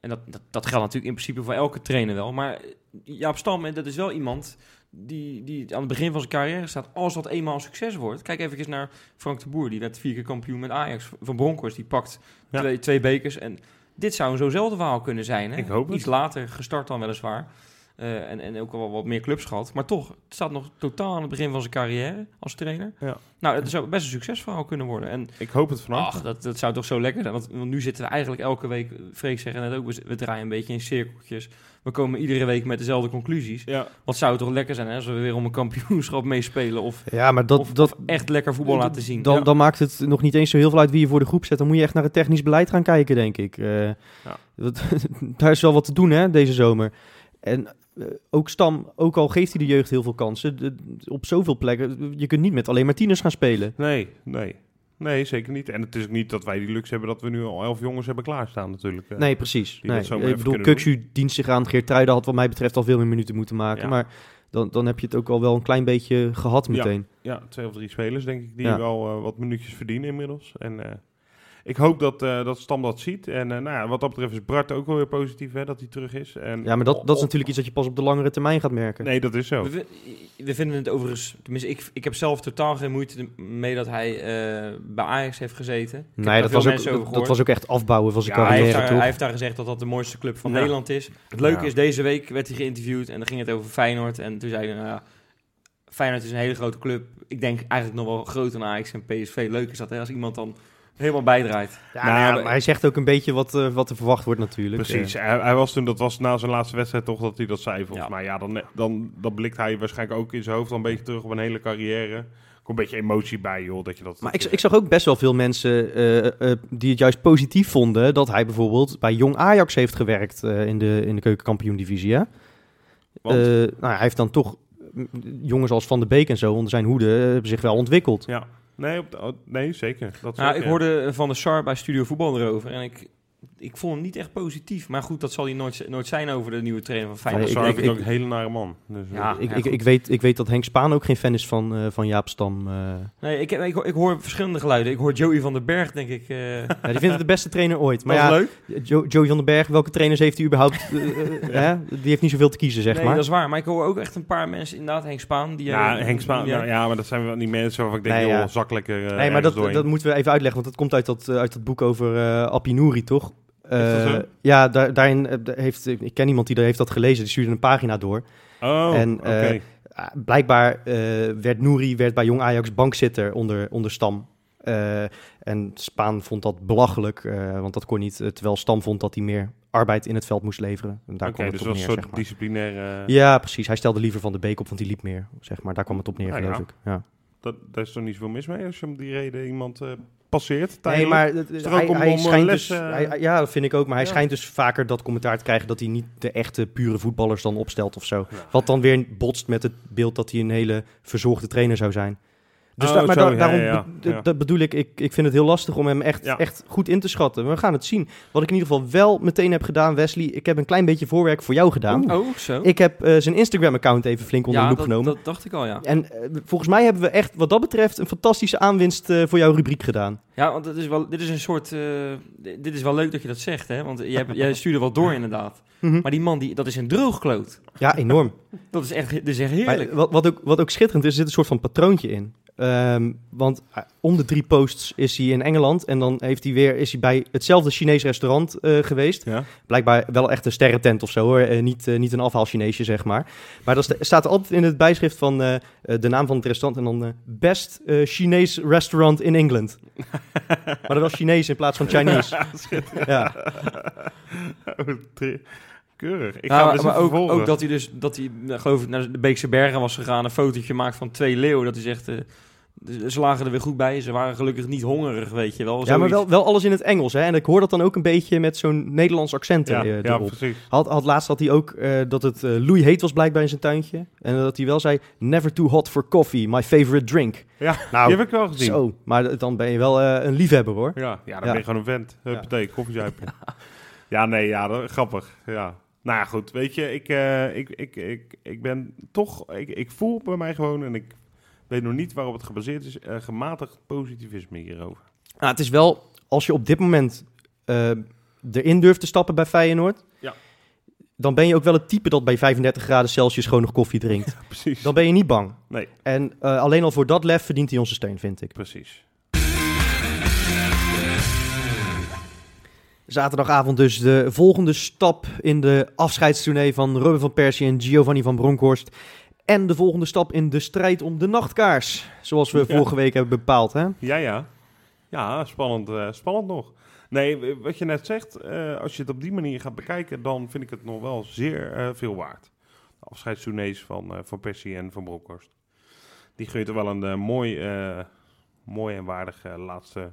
En dat, dat, dat geldt natuurlijk in principe voor elke trainer wel. Maar Jaap Stam, en dat is wel iemand die, die aan het begin van zijn carrière staat. Als dat eenmaal een succes wordt. Kijk even naar Frank de Boer. Die werd vier keer kampioen met Ajax. Van Bronckhorst, die pakt Ja. twee, twee bekers. En dit zou zo'nzelfde verhaal kunnen zijn. Hè? Ik hoop het. Iets later gestart dan weliswaar. Eh, en, en ook wel wat meer clubs gehad. Maar toch, het staat nog totaal aan het begin van zijn carrière als trainer. Ja. Nou, het zou best een succesverhaal kunnen worden. En Ik hoop het vanaf. ach, dat, dat zou toch zo lekker zijn. Want, want nu zitten we eigenlijk elke week, Freek zeggen net ook, we draaien een beetje in cirkeltjes. We komen iedere week met dezelfde conclusies. Ja, Wat zou het toch lekker zijn hè, als we weer om een kampioenschap meespelen of, Ja, maar dat, of, dat, of echt lekker voetbal laten zien. Dan, Ja. dan maakt het nog niet eens zo heel veel uit wie je voor de groep zet. Dan moet je echt naar het technisch beleid gaan kijken, denk ik. Eh, dat- daar is wel wat te doen, hè, deze zomer. En eh, ook Stam, ook al geeft hij de jeugd heel veel kansen, de- op zoveel plekken, je kunt niet met alleen maar tieners gaan spelen. nee, nee. Nee, zeker niet. En het is ook niet dat wij die luxe hebben dat we nu al elf jongens hebben klaarstaan natuurlijk. Nee, precies. Nee. Ik bedoel, Kuksu dient zich aan. Geertruiden had wat mij betreft al veel meer minuten moeten maken. Ja. Maar dan, dan heb je het ook al wel een klein beetje gehad meteen. Ja, twee of drie spelers denk ik die Ja. wel eh, wat minuutjes verdienen inmiddels. En eh, ik hoop dat, eh, dat Stam dat ziet. En eh, nou ja, wat dat betreft is Bart ook wel weer positief hè, dat hij terug is. En, Ja, maar dat, dat is natuurlijk iets dat je pas op de langere termijn gaat merken. Nee, dat is zo. We, vi- we vinden het overigens, tenminste ik, ik heb zelf totaal geen moeite mee dat hij eh, bij Ajax heeft gezeten. Ik Nee, dat was, ook, dat, was ook echt afbouwen van zijn Ja, hij, heeft carrière, daar, hij heeft daar gezegd dat dat de mooiste club van Ja. Nederland is. Het leuke Ja. is, deze week werd hij geïnterviewd en dan ging het over Feyenoord. En toen zei hij, nou ja, Feyenoord is een hele grote club. Ik denk eigenlijk nog wel groter dan Ajax en PSV. Leuk is dat, hè, als iemand dan helemaal bijdraait. Ja, Nou, ja, maar- hij zegt ook een beetje wat, eh, wat er verwacht wordt natuurlijk. Precies. Eh, Hij, hij was toen, dat was na zijn laatste wedstrijd toch dat hij dat zei volgens Ja. mij. Ja, dan, dan, dan blikt hij waarschijnlijk ook in zijn hoofd al een beetje terug op een hele carrière. Komt een beetje emotie bij, joh, dat je dat... maar ik, ik zag ook best wel veel mensen eh, eh, die het juist positief vonden... dat hij bijvoorbeeld bij Jong Ajax heeft gewerkt eh, in, de, in de keukenkampioen-divisie. Eh, nou, hij heeft dan toch mm, jongens als Van de Beek en zo onder zijn hoede zich wel ontwikkeld. Ja. Nee, op de- oh, nee, zeker. Dat Nou, ik hoorde van de Sar bij Studio Voetbal erover. En ik, ik vond hem niet echt positief. Maar goed, dat zal hij nooit, nooit zijn over de nieuwe trainer van Feyenoord. ik- vind ik ik- ook een hele nare man. Dus, eh, Ja. ik, ik, goed. ik, weet, ik weet dat Henk Spaan ook geen fan is van, eh, van Jaap Stam. eh. Nee, ik, ik, hoor- ik hoor verschillende geluiden. Ik hoor Joey van den Berg, denk ik. eh Ja, die vindt het de beste trainer ooit. Maar ja, leuk. Jo- Joey van den Berg, welke trainers heeft hij überhaupt? eh, eh, hè? Die heeft niet zoveel te kiezen, zeg nee, maar. dat is waar. Maar ik hoor ook echt een paar mensen, inderdaad, Henk Spaan. Die, ja, eh, Henk Spaan, die- nou, ja, maar dat zijn wel die mensen waarvan ik denk, Nee, joh, ja. zak lekker eh, nee, maar dat, doorheen. dat moeten we even uitleggen, want dat komt uit dat, eh, uit dat boek over eh Appie Nouri, toch? Eh, zo? ja, daar, daarin eh, heeft, ik ken iemand die daar heeft dat gelezen, die stuurde een pagina door. Oh, en, eh, Ah, blijkbaar eh, werd Nouri werd bij Jong Ajax bankzitter onder, onder Stam. Eh, en Spaan vond dat belachelijk, eh, want dat kon niet. eh, terwijl Stam vond dat hij meer arbeid in het veld moest leveren. En daar kwam dus het dat op neer, een zeg soort maar. disciplinaire... Ja, precies. Hij stelde liever Van de Beek op, want die liep meer, zeg maar. Daar kwam het op neer, Nou geloof ja. ik. Ja. Dat, daar is toch niet zoveel mis mee als je om die reden iemand eh, passeert Nee, maar het- Is toch hij, ook om- hij om een schijnt les, dus... eh, hij- ja, dat vind ik ook. Maar hij Ja. schijnt dus vaker dat commentaar te krijgen... dat hij niet de echte, pure voetballers dan opstelt of zo. Ja. Wat dan weer botst met het beeld dat hij een hele verzorgde trainer zou zijn. Dus Oh, da- maar da- daarom ja, ja. be- Ja. d- dat bedoel ik, ik, ik vind het heel lastig om hem echt, Ja. echt goed in te schatten. We gaan het zien. Wat ik in ieder geval wel meteen heb gedaan, Wesley... ik heb een klein beetje voorwerk voor jou gedaan. Oh, zo. Ik heb eh, zijn Instagram-account even flink onder ja, de loep dat, genomen. dat dacht ik al, ja. En eh, volgens mij hebben we echt, wat dat betreft, een fantastische aanwinst eh, voor jouw rubriek gedaan. Ja, want het is wel, dit is een soort... eh, dit is wel leuk dat je dat zegt, hè. Want jij, hebt- jij stuurde wel door, inderdaad. Mhm. Maar die man, die, dat is een droogkloot. Ja, enorm. Dat is echt, dit is echt heerlijk. Maar wat, wat, ook, wat ook schitterend is, er zit een soort van patroontje in. Ehm, want eh, om de drie posts is hij in Engeland. En dan heeft hij weer, is hij bij hetzelfde Chinees restaurant eh, geweest. Ja. Blijkbaar wel echt een sterrentent of zo hoor. Eh, niet, niet een afhaal Chineesje, zeg maar. Maar er sta- staat altijd in het bijschrift van de naam van het restaurant. En dan Best eh, Chinees Restaurant in England. maar dan wel Chinees in plaats van Chinese. ja. Oh, Keurig. Ik ga maar, dus maar ook, ook dat hij dus, dat hij, nou, geloof ik, naar de Beekse Bergen was gegaan, een fotootje maakt van twee leeuwen. Dat hij zegt, eh, ze lagen er weer goed bij. Ze waren gelukkig niet hongerig, weet je wel. ja, maar wel, wel alles in het Engels. Hè? En ik hoor dat dan ook een beetje met zo'n Nederlands accent Ja, eh, ja, precies. Had, had laatst had hij ook eh, dat het eh loei heet was blijkbaar in zijn tuintje. En dat hij wel zei, never too hot for coffee, my favorite drink. Ja, Nou, die heb ik wel gezien. zo. Maar dan ben je wel eh, een liefhebber hoor. Ja, ja dan Ja. ben je gewoon een vent. Huppatee, koffiezuipen. ja, nee, ja, dat, grappig. Ja. Nou ja, goed. Weet je, ik, eh, ik, ik, ik, ik ben toch... Ik, ik voel bij mij gewoon, en ik weet nog niet waarop het gebaseerd is, eh, gematigd positivisme hierover. Nou, het is wel, als je op dit moment eh, erin durft te stappen bij Feyenoord... Ja. dan ben je ook wel het type dat bij 35 graden Celsius gewoon nog koffie drinkt. Precies. Dan ben je niet bang. Nee, En eh, alleen al voor dat lef verdient hij onze steun, vind ik. precies. Zaterdagavond dus de volgende stap in de afscheidstournee van Robin van Persie en Giovanni van Bronckhorst. En de volgende stap in de strijd om de nachtkaars. Zoals we Ja. vorige week hebben bepaald. Hè? Ja, ja. Ja, spannend, eh, spannend nog. Nee, wat je net zegt, eh, als je het op die manier gaat bekijken, dan vind ik het nog wel zeer eh, veel waard. De afscheidstournees van, van Persie en van Bronckhorst. Die geeft er wel een mooi, mooi en waardig laatste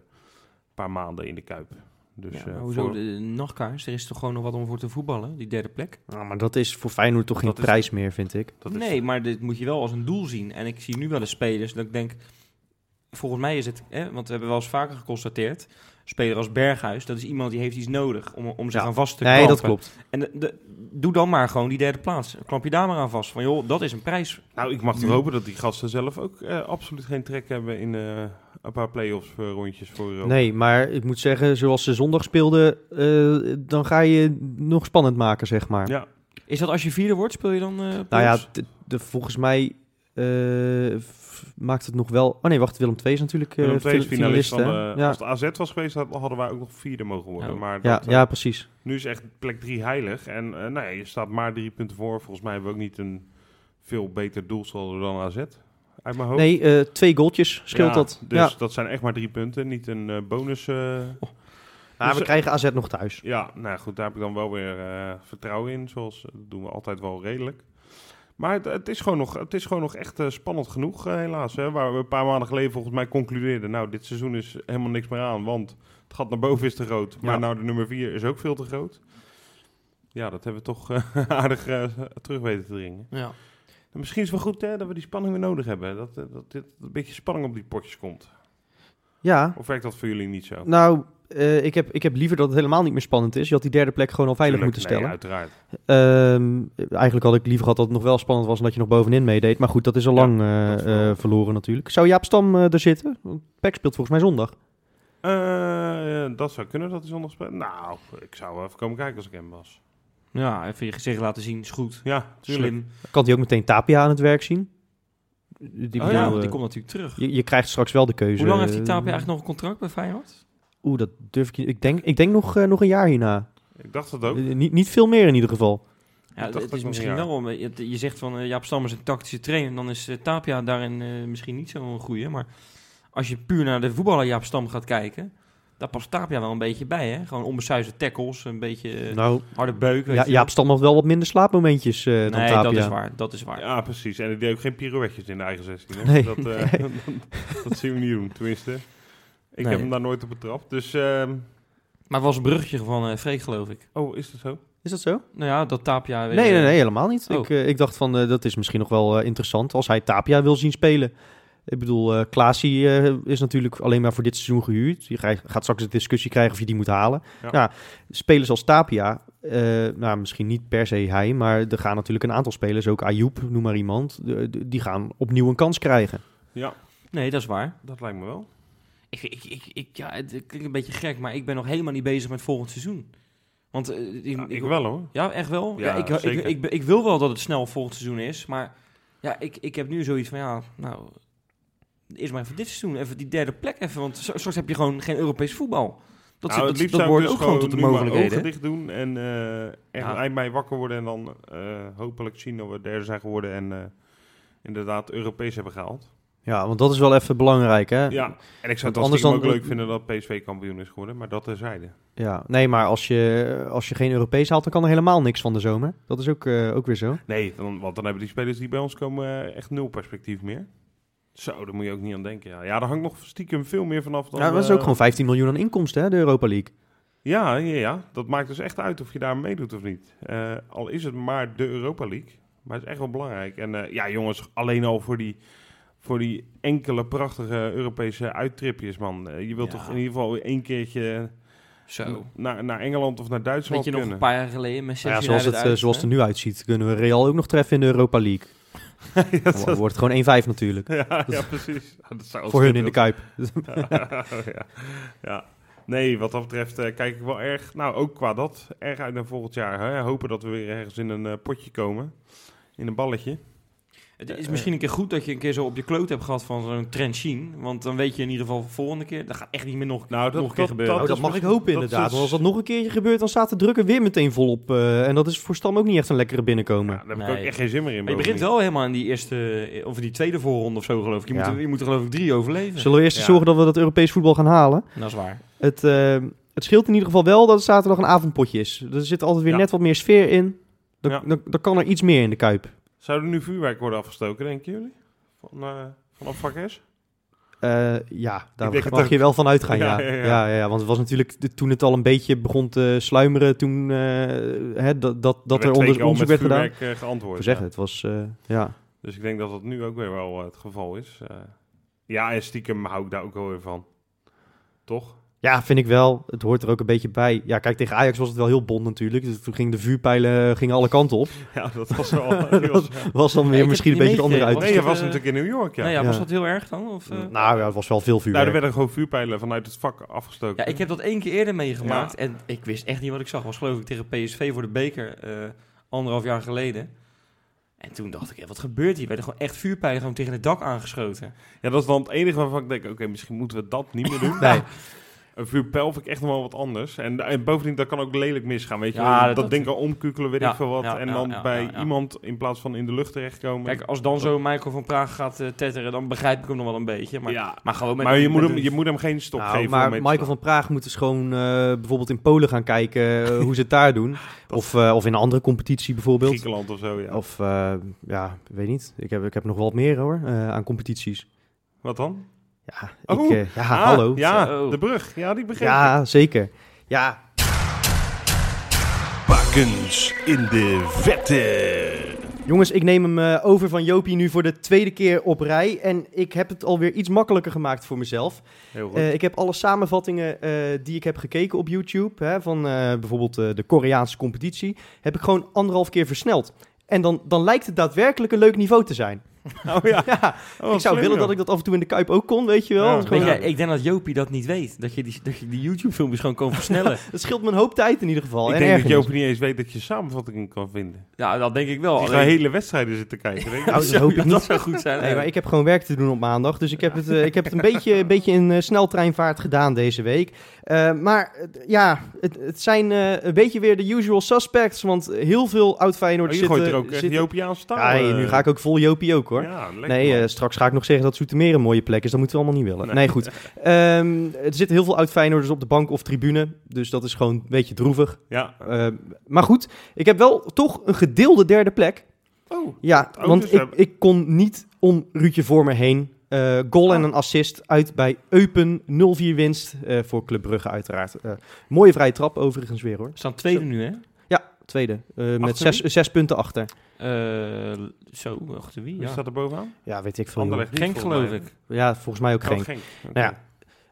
paar maanden in de Kuip. Dus, Ja, eh, hoezo voor- de nachtkaars? Er is toch gewoon nog wat om voor te voetballen, die derde plek? Nou, maar dat is voor Feyenoord toch geen Dat is- prijs meer, vind ik. dat is nee, maar dit moet je wel als een doel zien. En ik zie nu wel de spelers dat ik denk... Volgens mij is het, hè, want we hebben wel eens vaker geconstateerd... speler als Berghuis, dat is iemand die heeft iets nodig om, om zich Ja. aan vast te Nee, klampen. dat klopt. En de, de- doe dan maar gewoon die derde plaats. Klamp je daar maar aan vast. Van joh, dat is een prijs. Nou, ik mag toch hopen dat die gasten zelf ook eh, absoluut geen trek hebben in eh, een paar play-offs eh, rondjes voor Europa. Nee, maar ik moet zeggen, zoals ze zondag speelden, eh, dan ga je nog spannend maken, zeg maar. Ja, Is dat als je vierde wordt, speel je dan eh Nou ja, de, de- volgens mij eh, maakt het nog wel... Oh nee, wacht, Willem II is natuurlijk eh, Willem II is fina- finalist van ja. Als het AZ was geweest, had- hadden wij ook nog vierde mogen worden. Ja. Maar Ja, dat, eh, ja, precies. nu is echt plek drie heilig. En eh, nou ja, je staat maar drie punten voor. Volgens mij hebben we ook niet een veel beter doelsaldo dan AZ. Uit mijn hoofd. Nee, eh, twee goaltjes scheelt Ja, dat. Dus ja. dat zijn echt maar drie punten. Niet een eh, bonus. eh. Maar dus, we eh, krijgen AZ nog thuis. Ja, nou goed, daar heb ik dan wel weer eh, vertrouwen in. Zoals dat doen we altijd wel redelijk. Maar het, het, is, gewoon nog, het is gewoon nog echt eh, spannend genoeg, eh, helaas. Hè? Waar we een paar maanden geleden volgens mij concludeerden... nou, dit seizoen is helemaal niks meer aan, want het gat naar boven is te groot. Maar Ja. nou, de nummer vier is ook veel te groot. Ja, dat hebben we toch eh, aardig eh, terug weten te dringen. Ja. En misschien is het wel goed hè, dat we die spanning weer nodig hebben. Dat, dat dit een beetje spanning op die potjes komt. Ja, Of werkt dat voor jullie niet zo? nou, eh, ik, heb, ik heb liever dat het helemaal niet meer spannend is. Je had die derde plek gewoon al veilig Tuurlijk, moeten nee, stellen. uiteraard. Ehm, eigenlijk had ik liever gehad dat het nog wel spannend was en dat je nog bovenin meedeed. Maar goed, dat is al Ja, lang eh, dat is wel- eh, verloren natuurlijk. Zou Jaap Stam er zitten? Peck speelt volgens mij zondag. Eh, dat zou kunnen dat hij zondag speelt. Nou, ik zou even komen kijken als ik hem was. ja, even je gezicht laten zien, is goed. Ja, tuurlijk. Slim. Kan hij ook meteen Tapia aan het werk zien? Die, oh bedoel, ja, want die komt natuurlijk terug. je, je krijgt straks wel de keuze. Hoe lang heeft die Tapia eigenlijk nog een contract bij Feyenoord? Oeh, dat durf ik niet. Ik denk, ik denk nog, eh, nog een jaar hierna. Ik dacht dat ook. Eh, niet, niet veel meer in ieder geval. Ja, het is misschien wel... om- Je, je zegt van eh, Jaap Stam is een tactische trainer. Dan is eh, Tapia daarin eh, misschien niet zo'n goeie. Maar als je puur naar de voetballer Jaap Stam gaat kijken... Daar past Tapia wel een beetje bij, hè? Gewoon onbesuisde tackles, een beetje eh, nou, harde beuk. weet ja, je. Jaap Stam had wel wat minder slaapmomentjes eh dan nee, Tapia. dat is waar. Dat is waar. Ja, precies. En ik deed ook geen pirouetjes in de eigen 16. Hè? Nee. Dat, eh, dat zien we niet doen, tenminste. Ik Nee. heb hem daar nooit op betrapt. Dus, ehm, Maar het was een bruggetje van eh Freek, geloof ik. oh, is dat zo? Is dat zo? Nou ja, dat Tapia... weer, Nee, nee, eh, nee, helemaal niet. Oh. Ik, eh, ik dacht van, dat is misschien nog wel interessant als hij Tapia wil zien spelen. Ik bedoel, eh Klaasie eh, is natuurlijk alleen maar voor dit seizoen gehuurd. Je gaat straks een discussie krijgen of je die moet halen. Ja. Ja, spelers als Tapia, eh, nou misschien niet per se hij, maar er gaan natuurlijk een aantal spelers, ook Ayoub, noem maar iemand, die gaan opnieuw een kans krijgen. Ja, Nee, dat is waar. dat lijkt me wel. Ik, ik, ik, ik, ja, het klinkt een beetje gek, maar ik ben nog helemaal niet bezig met volgend seizoen. Want eh, ik, Ja, ik wel hoor. Ja, echt wel. Ja, Ja, ik, ik, ik, ik, wil wel dat het snel volgend seizoen is, maar ja, ik, ik heb nu zoiets van ja, nou, eerst maar even dit seizoen, even die derde plek even. Want straks heb je gewoon geen Europees voetbal. Dat, Nou, dat, het liefst dat wordt dus ook gewoon tot de mogelijkheden. ogen dicht doen en eh echt Ja. eind mei wakker worden en dan eh, hopelijk zien dat we derde zijn geworden en inderdaad Europees hebben gehaald. Ja, want dat is wel even belangrijk, hè? Ja, en ik zou het anders dan- ook leuk vinden dat PSV kampioen is geworden, maar dat terzijde. Ja, nee, maar als je, als je geen Europees haalt, dan kan er helemaal niks van de zomer. Dat is ook, eh, ook weer zo. Nee, dan, want dan hebben die spelers die bij ons komen eh, echt nul perspectief meer. Zo, daar moet je ook niet aan denken. Ja, ja daar hangt nog stiekem veel meer vanaf dan... Ja, dat is eh, ook gewoon 15 miljoen aan inkomsten, hè, de Europa League. Ja, ja, ja, dat maakt dus echt uit of je daar meedoet of niet. Eh, al is het maar de Europa League. Maar het is echt wel belangrijk. En eh, ja, jongens, alleen al voor die, voor die enkele prachtige Europese uittripjes, man. Eh, je wilt Ja. toch in ieder geval één keertje Zo. naar, naar Engeland of naar Weet Duitsland je nog een paar jaar geleden met Nou ja, zoals, het, eh, uit, zoals het er nu uitziet, kunnen we Real ook nog treffen in de Europa League. ja, Dan dat- wordt het gewoon 1-5 natuurlijk. ja, ja, precies. Ja, dat zou Voor hun in de Kuip. ja. ja. Nee, wat dat betreft eh, kijk ik wel erg, nou ook qua dat, erg uit naar volgend jaar. Hè. Hopen dat we weer ergens in een potje komen. In een balletje. Het is misschien een keer goed dat je een keer zo op je kloot hebt gehad van zo'n trend zien. Want dan weet je in ieder geval de volgende keer. Dat gaat echt niet meer nog, Nou, dat- nog een keer dat- gebeuren. Oh, dat mag ik hopen dat inderdaad. is- Want als dat nog een keertje gebeurt, dan staat de druk er weer meteen volop. eh en dat is voor Stam ook niet echt een lekkere binnenkomen. Ja, daar heb ik ook echt geen zin meer in. Maar je begint wel helemaal in die eerste, of in die tweede voorronde of zo geloof ik. Je, Ja. moet, er- je moet er geloof ik drie overleven. Zullen we eerst Ja. zorgen dat we dat Europees voetbal gaan halen? Dat is waar. Het, eh, het scheelt in ieder geval wel dat het zaterdag een avondpotje is. Er zit altijd weer Ja. net wat meer sfeer in. Dan, Ja. dan, dan kan er iets meer in de Kuip. Zou er nu vuurwerk worden afgestoken, denken jullie? Van, eh vanaf vak S? Eh, ja, daar mag ook. je wel van uitgaan, ja. Ja, Ja, ja, ja, ja. ja, want het was natuurlijk toen het al een beetje begon te sluimeren, toen eh, hè, dat, dat, dat er onder, onderzoek werd gedaan. Uh, geantwoord. zeggen, het was, ja. Dus ik denk dat dat nu ook weer wel het geval is. Ja, en stiekem hou ik daar ook wel weer van. Toch? Ja, vind ik wel. Het hoort er ook een beetje bij. Ja, kijk, tegen Ajax was het wel heel bond natuurlijk. Dus toen gingen de vuurpijlen gingen alle kanten op. Ja, dat was wel... Dat was dan weer misschien een beetje niet andere uit. meegekregen. nee, je dat, was eh, natuurlijk in New York, ja. Nou ja, Ja. was dat heel erg dan? Of, eh? Nou ja, het was wel veel Nou, vuurwerk. er werden gewoon vuurpijlen vanuit het vak afgestoken. Ja, ik heb dat één keer eerder meegemaakt en ik wist echt niet wat ik zag. was geloof ik tegen PSV voor de beker eh, anderhalf jaar geleden. En toen dacht ik, wat gebeurt hier? Er werden gewoon echt vuurpijlen gewoon tegen het dak aangeschoten. Ja, dat is dan het enige waarvan ik denk, oké, misschien moeten we dat niet meer doen. Nee. Een vuurpijl vind ik echt nog wel wat anders. En, en bovendien, dat kan ook lelijk misgaan, weet je. Ja, dat, dat- ding kan omkukelen, weet Ja, ik veel wat. ja, en ja, dan ja, bij ja, ja. iemand in plaats van in de lucht terechtkomen. Kijk, als dan zo Michael van Praag gaat eh, tetteren, dan begrijp ik hem nog wel een beetje. Maar, ja, maar gewoon met maar je met moet, hem, je moet hem geen stop Nou, geven. maar Michael van Praag moet dus gewoon eh, bijvoorbeeld in Polen gaan kijken eh, hoe ze het daar doen. Of, eh, of in een andere competitie bijvoorbeeld. Griekenland of zo, ja. Of eh, ja, weet niet. Ik heb, ik heb nog wel wat meer hoor, eh, aan competities. Wat dan? Ja, Oh, ik, eh, ja Ah, hallo. Ja, Zo. de brug. Ja, die begreep ik. Ja, zeker. Ja, Bakens in de vette. jongens, ik neem hem eh, over van Jopie nu voor de tweede keer op rij. En ik heb het alweer iets makkelijker gemaakt voor mezelf. Heel goed. Eh, ik heb alle samenvattingen eh, die ik heb gekeken op YouTube, hè, van eh, bijvoorbeeld eh, de Koreaanse competitie, heb ik gewoon anderhalf keer versneld. En dan, dan lijkt het daadwerkelijk een leuk niveau te zijn. oh ja. Ja, Oh, ik zou willen dat ik dat af en toe in de Kuip ook kon, weet je wel. Ja, Dat is Weet gewoon- jij, ik denk dat Jopie dat niet weet. Dat je die, dat je die YouTube-filmpjes gewoon kan versnellen. Het scheelt me een hoop tijd in ieder geval. Ik en denk dat. Joop niet eens weet dat je samenvattingen kan vinden. ja, dat denk ik wel. Die Alleen- gaan hele wedstrijden zitten kijken. Denk ik. Nou, dat hoop ik niet. Dat zou goed zijn. Nee, maar ik heb gewoon werk te doen op maandag. Dus ik heb het, eh, ik heb het een, beetje, een beetje in eh, sneltreinvaart gedaan deze week. Eh, maar ja, het, het zijn eh, een beetje weer de usual suspects. Want heel veel oud Feyenoord Oh, je zitten... gooit er ook echt zitten- Jopiaanse taal. Ja, nu ga ik ook vol Jopie ook hoor. Ja, Nee, eh, straks ga ik nog zeggen dat Zoetermeer een mooie plek is. Dat moeten we allemaal niet willen. Nee. Nee, goed. Ehm, er zitten heel veel oud Feyenoorders op de bank of tribune. Dus dat is gewoon een beetje droevig. ja. Ehm, maar goed, ik heb wel toch een gedeelde derde plek. Oh, Ja, Oh, want dus ik, ik kon niet om Ruudje voor me heen. Eh, goal en Ah. een assist uit bij Eupen. 0-4 winst eh, voor Club Brugge uiteraard. Eh, mooie vrije trap overigens weer hoor. We staan tweede nu, hè? Tweede. eh, met zes, zes punten achter. Eh, zo, achter wie? wie Ja. staat er bovenaan? Ja, weet ik veel. Anderlecht Genk geloof ik. Ja, volgens mij ook Oh, geen. Genk. Nou ja,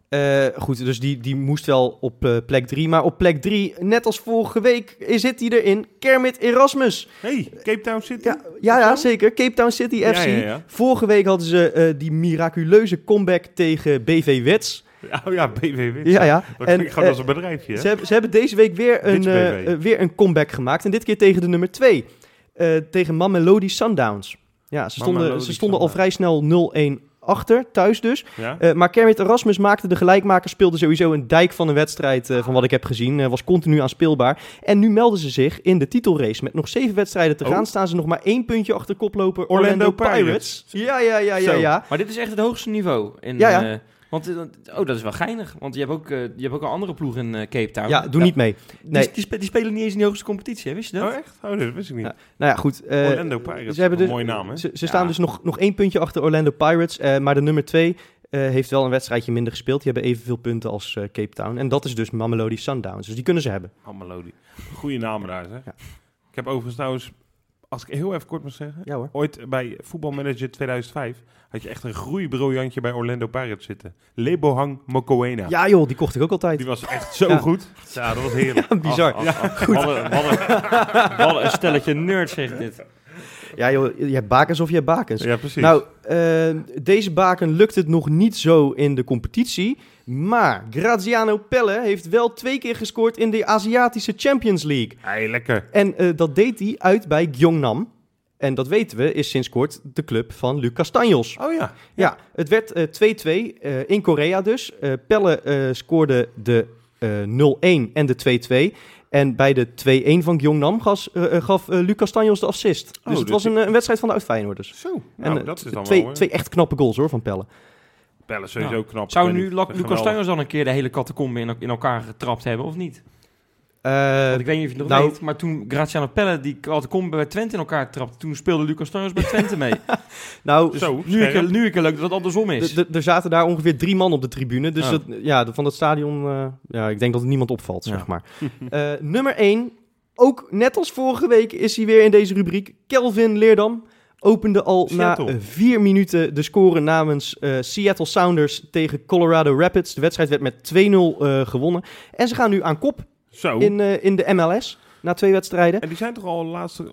Eh, goed, dus die, die moest wel op eh, plek 3. Maar op plek 3, net als vorige week, zit hij erin. Kermit Erasmus. Hey, Cape Town City? Ja, ja, ja zeker. Cape Town City FC. ja, ja. Vorige week hadden ze eh, die miraculeuze comeback tegen BV Wets. Oh ja. Ja, ja. Dat En, gewoon eh, als een bedrijfje, hè? Ze hebben, ze hebben deze week weer een, eh, eh, weer een comeback gemaakt. En dit keer tegen de nummer 2. tegen Mamelodi Sundowns. Ja, ze stonden, ze stonden al vrij snel 0-1 achter, thuis dus. Ja? Eh, maar Kermit Erasmus maakte de gelijkmaker, speelde sowieso een dijk van een wedstrijd van wat ik heb gezien. Eh, was continu aanspeelbaar. En nu melden ze zich in de titelrace. Met nog zeven wedstrijden te Oh. gaan staan ze nog maar één puntje achter koploper Orlando, Orlando Pirates. Pirates. Ja, ja, ja, ja, Zo. ja. Maar dit is echt het hoogste niveau. In, Ja, ja. Want, eh, oh, dat is wel geinig. Want je hebt ook, eh, je hebt ook een andere ploeg in eh, Cape Town. Ja, doe niet mee. Nee. Die, die, spe- die spelen niet eens in de hoogste competitie, hè? wist je dat? Oh, echt? Oh, dat wist ik niet. Ja. Nou ja, goed. Orlando Pirates. ze hebben Een dus- mooie naam, hè? Ze, ze staan dus nog, nog één puntje achter Orlando Pirates. eh, maar de nummer twee eh, heeft wel een wedstrijdje minder gespeeld. Die hebben evenveel punten als eh, Cape Town. En dat is dus Mamelodi Sundowns. Dus die kunnen ze hebben. Melody. Goeie namen daar, zeg. Ja. Ik heb overigens trouwens, als ik heel even kort mag zeggen... Ja hoor. Ooit bij Voetbalmanager 2005 had je echt een groeibriljantje bij Orlando Pirates zitten. Lebohang Mokoena. Ja joh, die kocht ik ook altijd. Die was echt zo Ja. goed. Ja, dat was heerlijk. Bizar. Ach, ach, ach. Wat, een, wat, een, wat een stelletje nerds zegt dit. Ja joh, je hebt bakens of je hebt bakens. Ja, precies. Nou, eh, deze baken lukt het nog niet zo in de competitie. Maar Graziano Pelle heeft wel twee keer gescoord in de Aziatische Champions League. hey, lekker. En eh, dat deed hij uit bij Gyeongnam. En dat weten we, is sinds kort de club van Luc Castanjos. Oh ja. Ja, het werd eh, 2-2 eh, in Korea dus. Eh, Pelle scoorde de eh 0-1 en de 2-2. En bij de 2-1 van Gyeongnam gas, eh, eh, gaf eh, Luc Castanjos de assist. Dus Oh, het dus was een, eh, een wedstrijd van de oud-Feyenoorders. Zo. En Nou, eh, dat is dan twee, wel... twee echt knappe goals hoor van Pelle. Pellen sowieso knap. Zou nu. Lucas Stuyvers dan een keer de hele catacombe in, in elkaar getrapt hebben, of niet? Eh, ik weet niet of je het nog nou- weet, maar toen Graziano Pelle die catacombe bij Twente in elkaar trapte, toen speelde Lucas Stuyvers bij Twente mee. nou, Zo, nu, keer, nu een keer leuk dat het andersom is. er zaten daar ongeveer drie man op de tribune. Dus Oh. dat, ja, van dat stadion, eh, ja, ik denk dat het niemand opvalt, Ja. zeg maar. Eh, nummer 1, ook net als vorige week is hij weer in deze rubriek. Kelvin Leerdam opende al Seattle. na vier minuten de score namens Seattle Sounders tegen Colorado Rapids. De wedstrijd werd met 2-0 eh, gewonnen. En ze gaan nu aan kop Zo. in, eh, in de MLS na twee wedstrijden. En die zijn toch al laatste...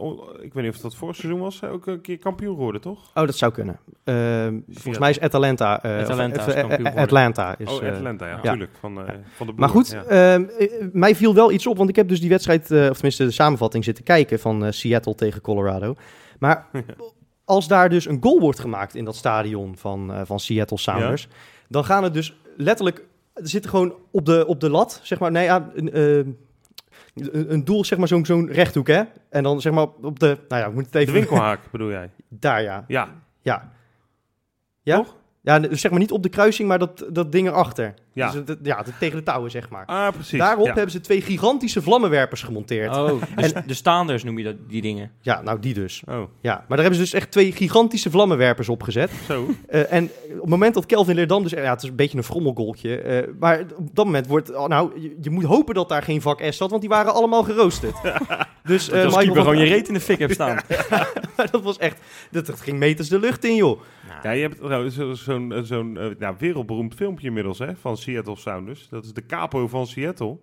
ik weet niet of dat vorig seizoen was. Ook een keer kampioen geworden, toch? Oh, dat zou kunnen. Eh, volgens mij is Atalanta. eh, Atalanta is of, eh, kampioen geworden. Atlanta is. oh, eh, Atlanta, ja. ja. Natuurlijk. Van, eh, van de Maar goed, ja. ehm, eh, mij viel wel iets op, want ik heb dus die wedstrijd, eh, of tenminste de samenvatting zitten kijken van eh, Seattle tegen Colorado. Maar als daar dus een goal wordt gemaakt in dat stadion van, eh, van Seattle Sounders, dan gaan het dus letterlijk, er zitten gewoon op de, op de lat, zeg maar, nee, ja, een, eh, een een doel, zeg maar, zo'n zo'n rechthoek, hè? En dan zeg maar op de, nou ja, ik moet het De even... winkelhaak bedoel jij? Daar, ja. Ja. Ja. Ja? Toch? Ja, dus zeg maar niet op de kruising, maar dat, dat ding erachter. Ja. Dus het- ja, het- tegen de touwen, zeg maar. Ah, precies. Daarop ja. hebben ze twee gigantische vlammenwerpers gemonteerd. Oh, dus de staanders noem je dat, die dingen. Ja, nou die dus. Oh, Ja, maar daar hebben ze dus echt twee gigantische vlammenwerpers op gezet. zo. Eh, en op het moment dat Kelvin Leerdam dus... Ja, het is een beetje een frommelgolkje. eh, maar op dat moment wordt... oh, nou, je, je moet hopen dat daar geen vak S zat, want die waren allemaal geroosterd. dus Dat als Michael gewoon je reet in de fik hebt staan. dat was echt... Dat, dat ging meters de lucht in, joh. Ja, je hebt zo- zo'n eh, zo'n eh, nou, wereldberoemd filmpje inmiddels hè, van Seattle Sounders. Dat is de capo van Seattle.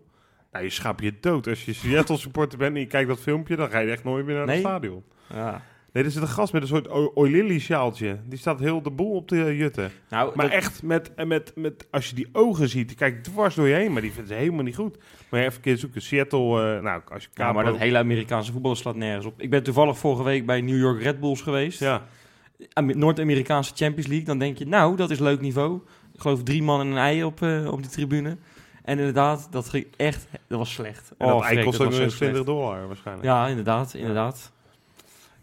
Nou, je schaapt je dood. Als je Seattle supporter bent en je kijkt dat filmpje, dan ga je echt nooit meer naar Nee? het stadion. Ja. Nee, er zit een gast met een soort O- Oilili sjaaltje. Die staat heel de boel op de jutten. Nou, Maar dat- echt, met, en met, met, als je die ogen ziet, die kijkt dwars door je heen, maar die vindt ze helemaal niet goed. Maar even een keer zoeken. Seattle, eh, nou, als je ja, maar dat hele Amerikaanse voetbal slaat nergens op. Ik ben toevallig vorige week bij New York Red Bulls geweest. Ja, Noord-Amerikaanse Champions League. Dan denk je, nou, dat is leuk niveau. Ik geloof drie man en een ei op, eh, op die tribune. En inderdaad, dat ging echt... Dat was slecht. en dat Oh, ei kost dat ook was nog zo eens 20 slecht. dollar waarschijnlijk. Ja, inderdaad, inderdaad.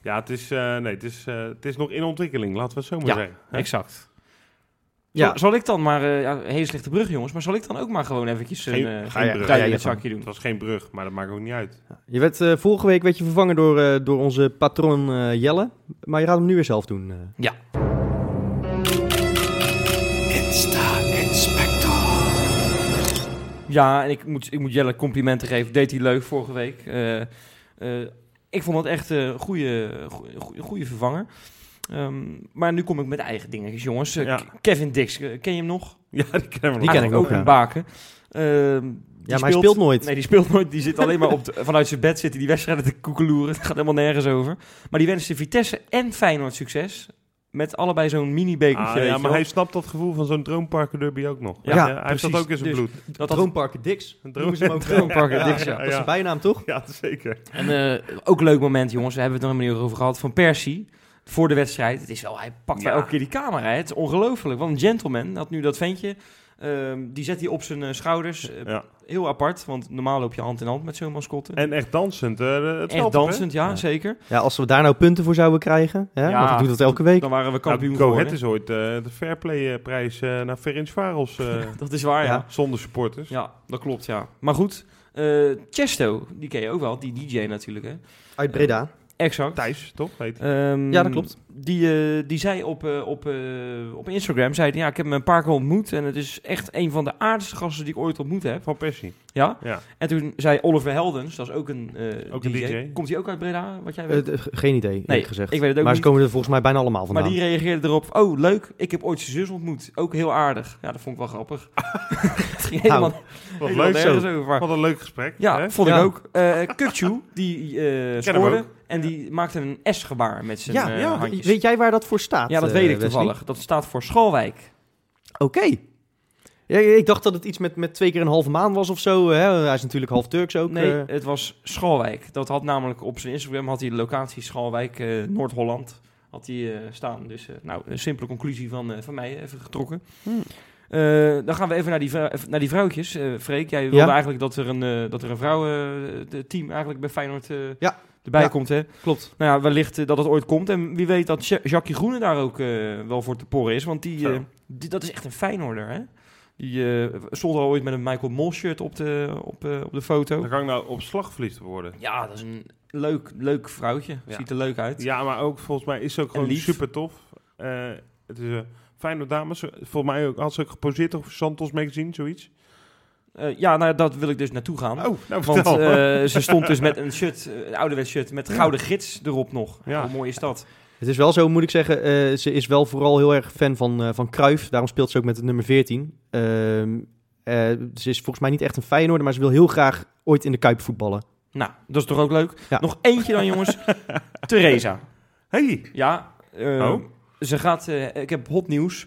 Ja, het is, eh, nee, het, is, eh, het is nog in ontwikkeling, laten we het zo maar Ja, zeggen. hè? Exact. Ja. Zal, zal ik dan maar... eh ja, hele slechte brug, jongens. Maar zal ik dan ook maar gewoon eventjes een Geen- eh, je- brug. in het zakje doen? Het was geen brug, maar dat maakt ook niet uit. Je werd, eh, vorige week werd je vervangen door, eh, door onze patroon eh, Jelle. Maar je gaat hem nu weer zelf doen. eh. Ja. Ja, en ik moet, ik moet Jelle complimenten geven. Deed hij leuk vorige week. Eh, eh, ik vond het echt een goede, goede, goede vervanger. Ehm, maar nu kom ik met eigen dingetjes, jongens. Eh, Ja. Kevin Dix, eh, ken je hem nog? Ja, die kennen we Die ken ik ook, ook ja. een baken. Ehm, die Ja, maar hij speelt nooit. Nee, die speelt nooit. Die zit alleen maar op de- vanuit zijn bed zitten die wedstrijden te koekeloeren. Het gaat helemaal nergens over. Maar die wensen Vitesse en Feyenoord succes. Met allebei zo'n mini-bekertje. Ah, ja, maar wel. hij snapt dat gevoel van zo'n droomparken derby ook nog. Ja, Ja, hij heeft dat precies. ook in zijn Dus- bloed. dat Droomparken Dix. Een Noemen ze hem ook. Droomparken Dix, ja, ja. Dat is zijn bijnaam, toch? Ja, zeker. En eh, ook een leuk moment, jongens. We hebben het er nog helemaal niet over gehad. Van Persie. Voor de wedstrijd. Het is wel, hij pakt wel Ja. elke keer die camera. Hè. Het is ongelooflijk. Een gentleman. Had nu dat ventje. ehm, die zet hij op zijn eh, schouders. Eh, Ja. Heel apart, want normaal loop je hand in hand met zo'n mascotte. En echt dansend. eh, het Echt dansend, ja, Ja. zeker. Ja, als we daar nou punten voor zouden krijgen, hè, Ja, want ik doe dat elke week. Dan waren we kampioen Nou, Go Ahead geworden. is ooit eh, de Fairplay-prijs eh naar Ferenc eh, Dat is waar, ja. Ja. zonder supporters. Ja, dat klopt, ja. Maar goed, eh, Chesto, die ken je ook wel. Die DJ natuurlijk, hè. Uit Breda. Exact. Thijs, toch? Heet. Ehm, Ja, dat klopt. Die, eh, die zei op, eh, op, eh, op Instagram, zei hij, ja, ik heb hem een paar keer ontmoet en het is echt een van de aardigste gasten die ik ooit ontmoet heb. Van Persie. Ja. Ja. En toen zei Oliver Heldens, dat is ook een, eh, Ook een DJ. DJ. Komt hij ook uit Breda, wat jij Eh, weet? d- geen idee, Nee, gezegd. ik weet het ook maar niet. ze komen er volgens mij bijna allemaal vandaan. maar die reageerde erop, oh leuk, ik heb ooit zijn zus ontmoet. Ook heel aardig. Ja, dat vond ik wel grappig. het ging helemaal, Wat helemaal leuk zo. over. Wat een leuk gesprek. Ja, hè? vond Ja. ik ook. Eh Kukchu, die eh hem scoorde en die maakte een S-gebaar met zijn ja, eh, ja, handjes. weet jij waar dat voor staat? ja, dat eh, weet ik Wesley? toevallig. Dat staat voor Schalwijk. Oké. Ja, ik dacht dat het iets met, met twee keer een halve maan was of zo. Hè? Hij is natuurlijk half Turks ook. Nee, eh. het was Schalwijk. Dat had namelijk op zijn Instagram had hij de locatie Schalwijk, eh, Noord-Holland, had hij eh, staan. Dus nou, een simpele conclusie van, van mij even getrokken. Hmm. Dan gaan we even naar die, vrou- naar die vrouwtjes. Freek, jij wilde Ja. eigenlijk dat er een, dat er een vrouwenteam eigenlijk bij Feyenoord Ja. erbij Ja. komt. Hè? Klopt. Nou ja, wellicht dat het ooit komt. En wie weet dat Ja- Jackie Groene daar ook wel voor te porren is. Want die- dat is echt een Feyenoorder, hè? Die stond al ooit met een Michael Mol shirt op de, op, eh, op de foto. Dan kan ik nou op slag verliefd worden. Ja, dat is een leuk, leuk vrouwtje. Ja. Ziet er leuk uit. Ja, maar ook volgens mij is ze ook gewoon super tof. Eh, het is een fijne dame. Volgens mij ook, had ze ook geposeerd op Santos Magazine, zoiets. Eh, ja, nou, dat wil ik dus naartoe gaan. Oh, nou Want eh, ze stond dus met een shirt, een ouderwets shirt, met gouden gids erop nog. Ja. Hoe mooi is dat? Het is wel zo, moet ik zeggen. eh, ze is wel vooral heel erg fan van, eh van Cruijff. Daarom speelt ze ook met het nummer 14. Ehm, eh, ze is volgens mij niet echt een Feyenoorder, maar ze wil heel graag ooit in de Kuip voetballen. Nou, dat is toch ook leuk? Ja. Nog eentje dan, jongens. Theresa. hey, Ja, eh, Oh. ze gaat... ik heb hot nieuws.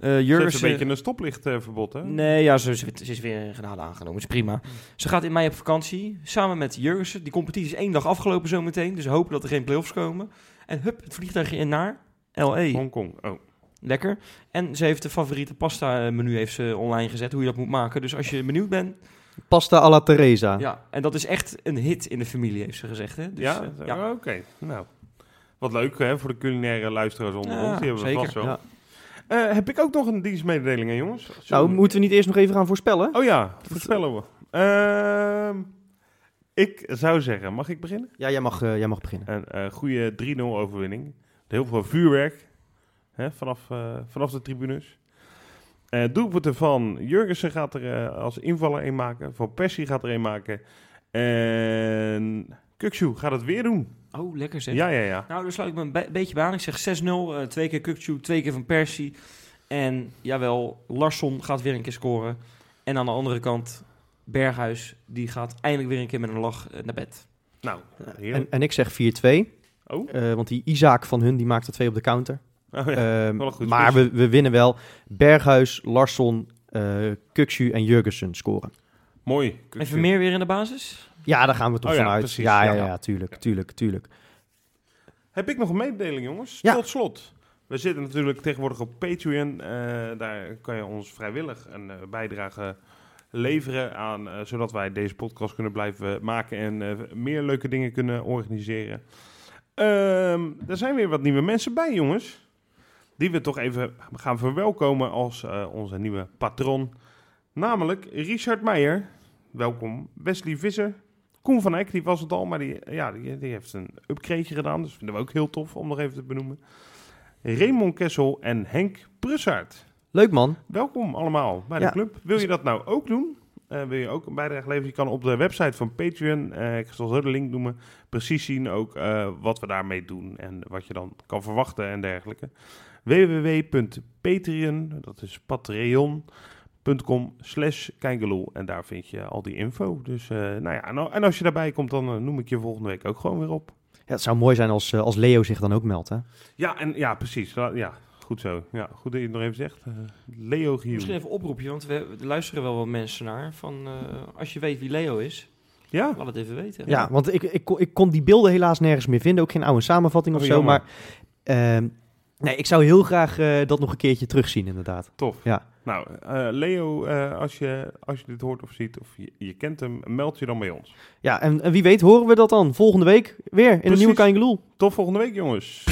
Eh ze heeft Jurgensen- een beetje een stoplichtverbod, hè? Nee, ja, ze, ze, ze is weer een genade aangenomen. is prima. Ze gaat in mei op vakantie. Samen met Jurgensen. Die competitie is één dag afgelopen zometeen. Dus we hopen dat er geen play-offs komen. En hup, het vliegtuigje in naar L.A. Hongkong. Oh. Lekker. En ze heeft de favoriete pasta menu heeft ze online gezet. Hoe je dat moet maken. Dus als je benieuwd bent. Pasta alla Teresa. Ja, en dat is echt een hit in de familie, heeft ze gezegd. Hè? Dus, ja? eh, ja. Oké, nou. Wat leuk, hè, voor de culinaire luisteraars onder Ja, ons. Die hebben we vast wel. Ja. Eh, heb ik ook nog een dienstmededeling, hè, jongens? Zo- Nou, moeten we niet eerst nog even gaan voorspellen? Oh ja, voorspellen we. Ehm, ik zou zeggen, mag ik beginnen? Ja, jij mag, eh, jij mag beginnen. Een eh, goede 3-0 overwinning. Heel veel vuurwerk hè, vanaf, eh, vanaf de tribunes. Eh doelpunten van Jurgensen gaat er als invaller een maken. Van Persie gaat er een maken. En Kukshu gaat het weer doen. Oh, lekker zeg. Ja, ja, ja. Nou, daar sluit ik me een be- beetje bij aan. Ik zeg 6-0. eh, twee keer Kukcu, twee keer Van Persie. En jawel, Larsson gaat weer een keer scoren. En aan de andere kant, Berghuis, die gaat eindelijk weer een keer met een lach eh, naar bed. Nou, En, en ik zeg 4-2. Oh. Eh, want die Isaac van hun, die maakt er twee op de counter. Oh, ja. Ehm, wel een goed maar we, we winnen wel. Berghuis, Larsson, eh Kukshu en Jurgensen scoren. Mooi. En Kukshu. Vermeer weer in de basis? Ja, daar gaan we toch Oh ja, vanuit. precies. Ja, ja, Ja. ja, tuurlijk, tuurlijk, tuurlijk. Heb ik nog een mededeling, jongens? Ja. Tot slot. We zitten natuurlijk tegenwoordig op Patreon. Eh, daar kan je ons vrijwillig een eh, bijdrage leveren aan, eh, zodat wij deze podcast kunnen blijven maken en eh, meer leuke dingen kunnen organiseren. Ehm, er zijn weer wat nieuwe mensen bij, jongens. Die we toch even gaan verwelkomen als eh, onze nieuwe patron. Namelijk Richard Meijer. Welkom. Wesley Visser. Koen van Eyck, die was het al, maar die, ja, die, heeft een upgradeje gedaan. Dus vinden we ook heel tof om nog even te benoemen. Raymond Kessel en Henk Brussaert. Leuk man. Welkom allemaal bij de Ja. club. Wil je dat nou ook doen? Eh, wil je ook een bijdrage leveren? Je kan op de website van Patreon, eh, ik zal zo de link noemen, precies zien ook eh, wat we daarmee doen en wat je dan kan verwachten en dergelijke. www.patreon, dat is patreon.com slash kijkeloel en daar vind je al die info. Dus eh, nou ja, en, al- en als je daarbij komt, dan noem ik je volgende week ook gewoon weer op. Ja, het zou mooi zijn als, als Leo zich dan ook meldt. Hè? Ja, en ja, precies. Ja, goed zo. Ja, goed dat je het nog even zegt. Eh, Leo Giel. Misschien even een oproepje, want we, er luisteren wel wat mensen naar. Van, eh, als je weet wie Leo is, Ja? laat het even weten. Ja, want ik, ik, kon- ik kon die beelden helaas nergens meer vinden. Ook geen oude samenvatting of Oh, zo. jammer. Maar Ehm, nee, ik zou heel graag eh, dat nog een keertje terugzien, inderdaad. Tof. Ja. Nou, eh, Leo, eh, als, je, als je dit hoort of ziet of je, je kent hem, meld je dan bij ons. Ja, en, en wie weet horen we dat dan volgende week weer in een Precies. nieuwe Kangeloel. Tot volgende week, jongens.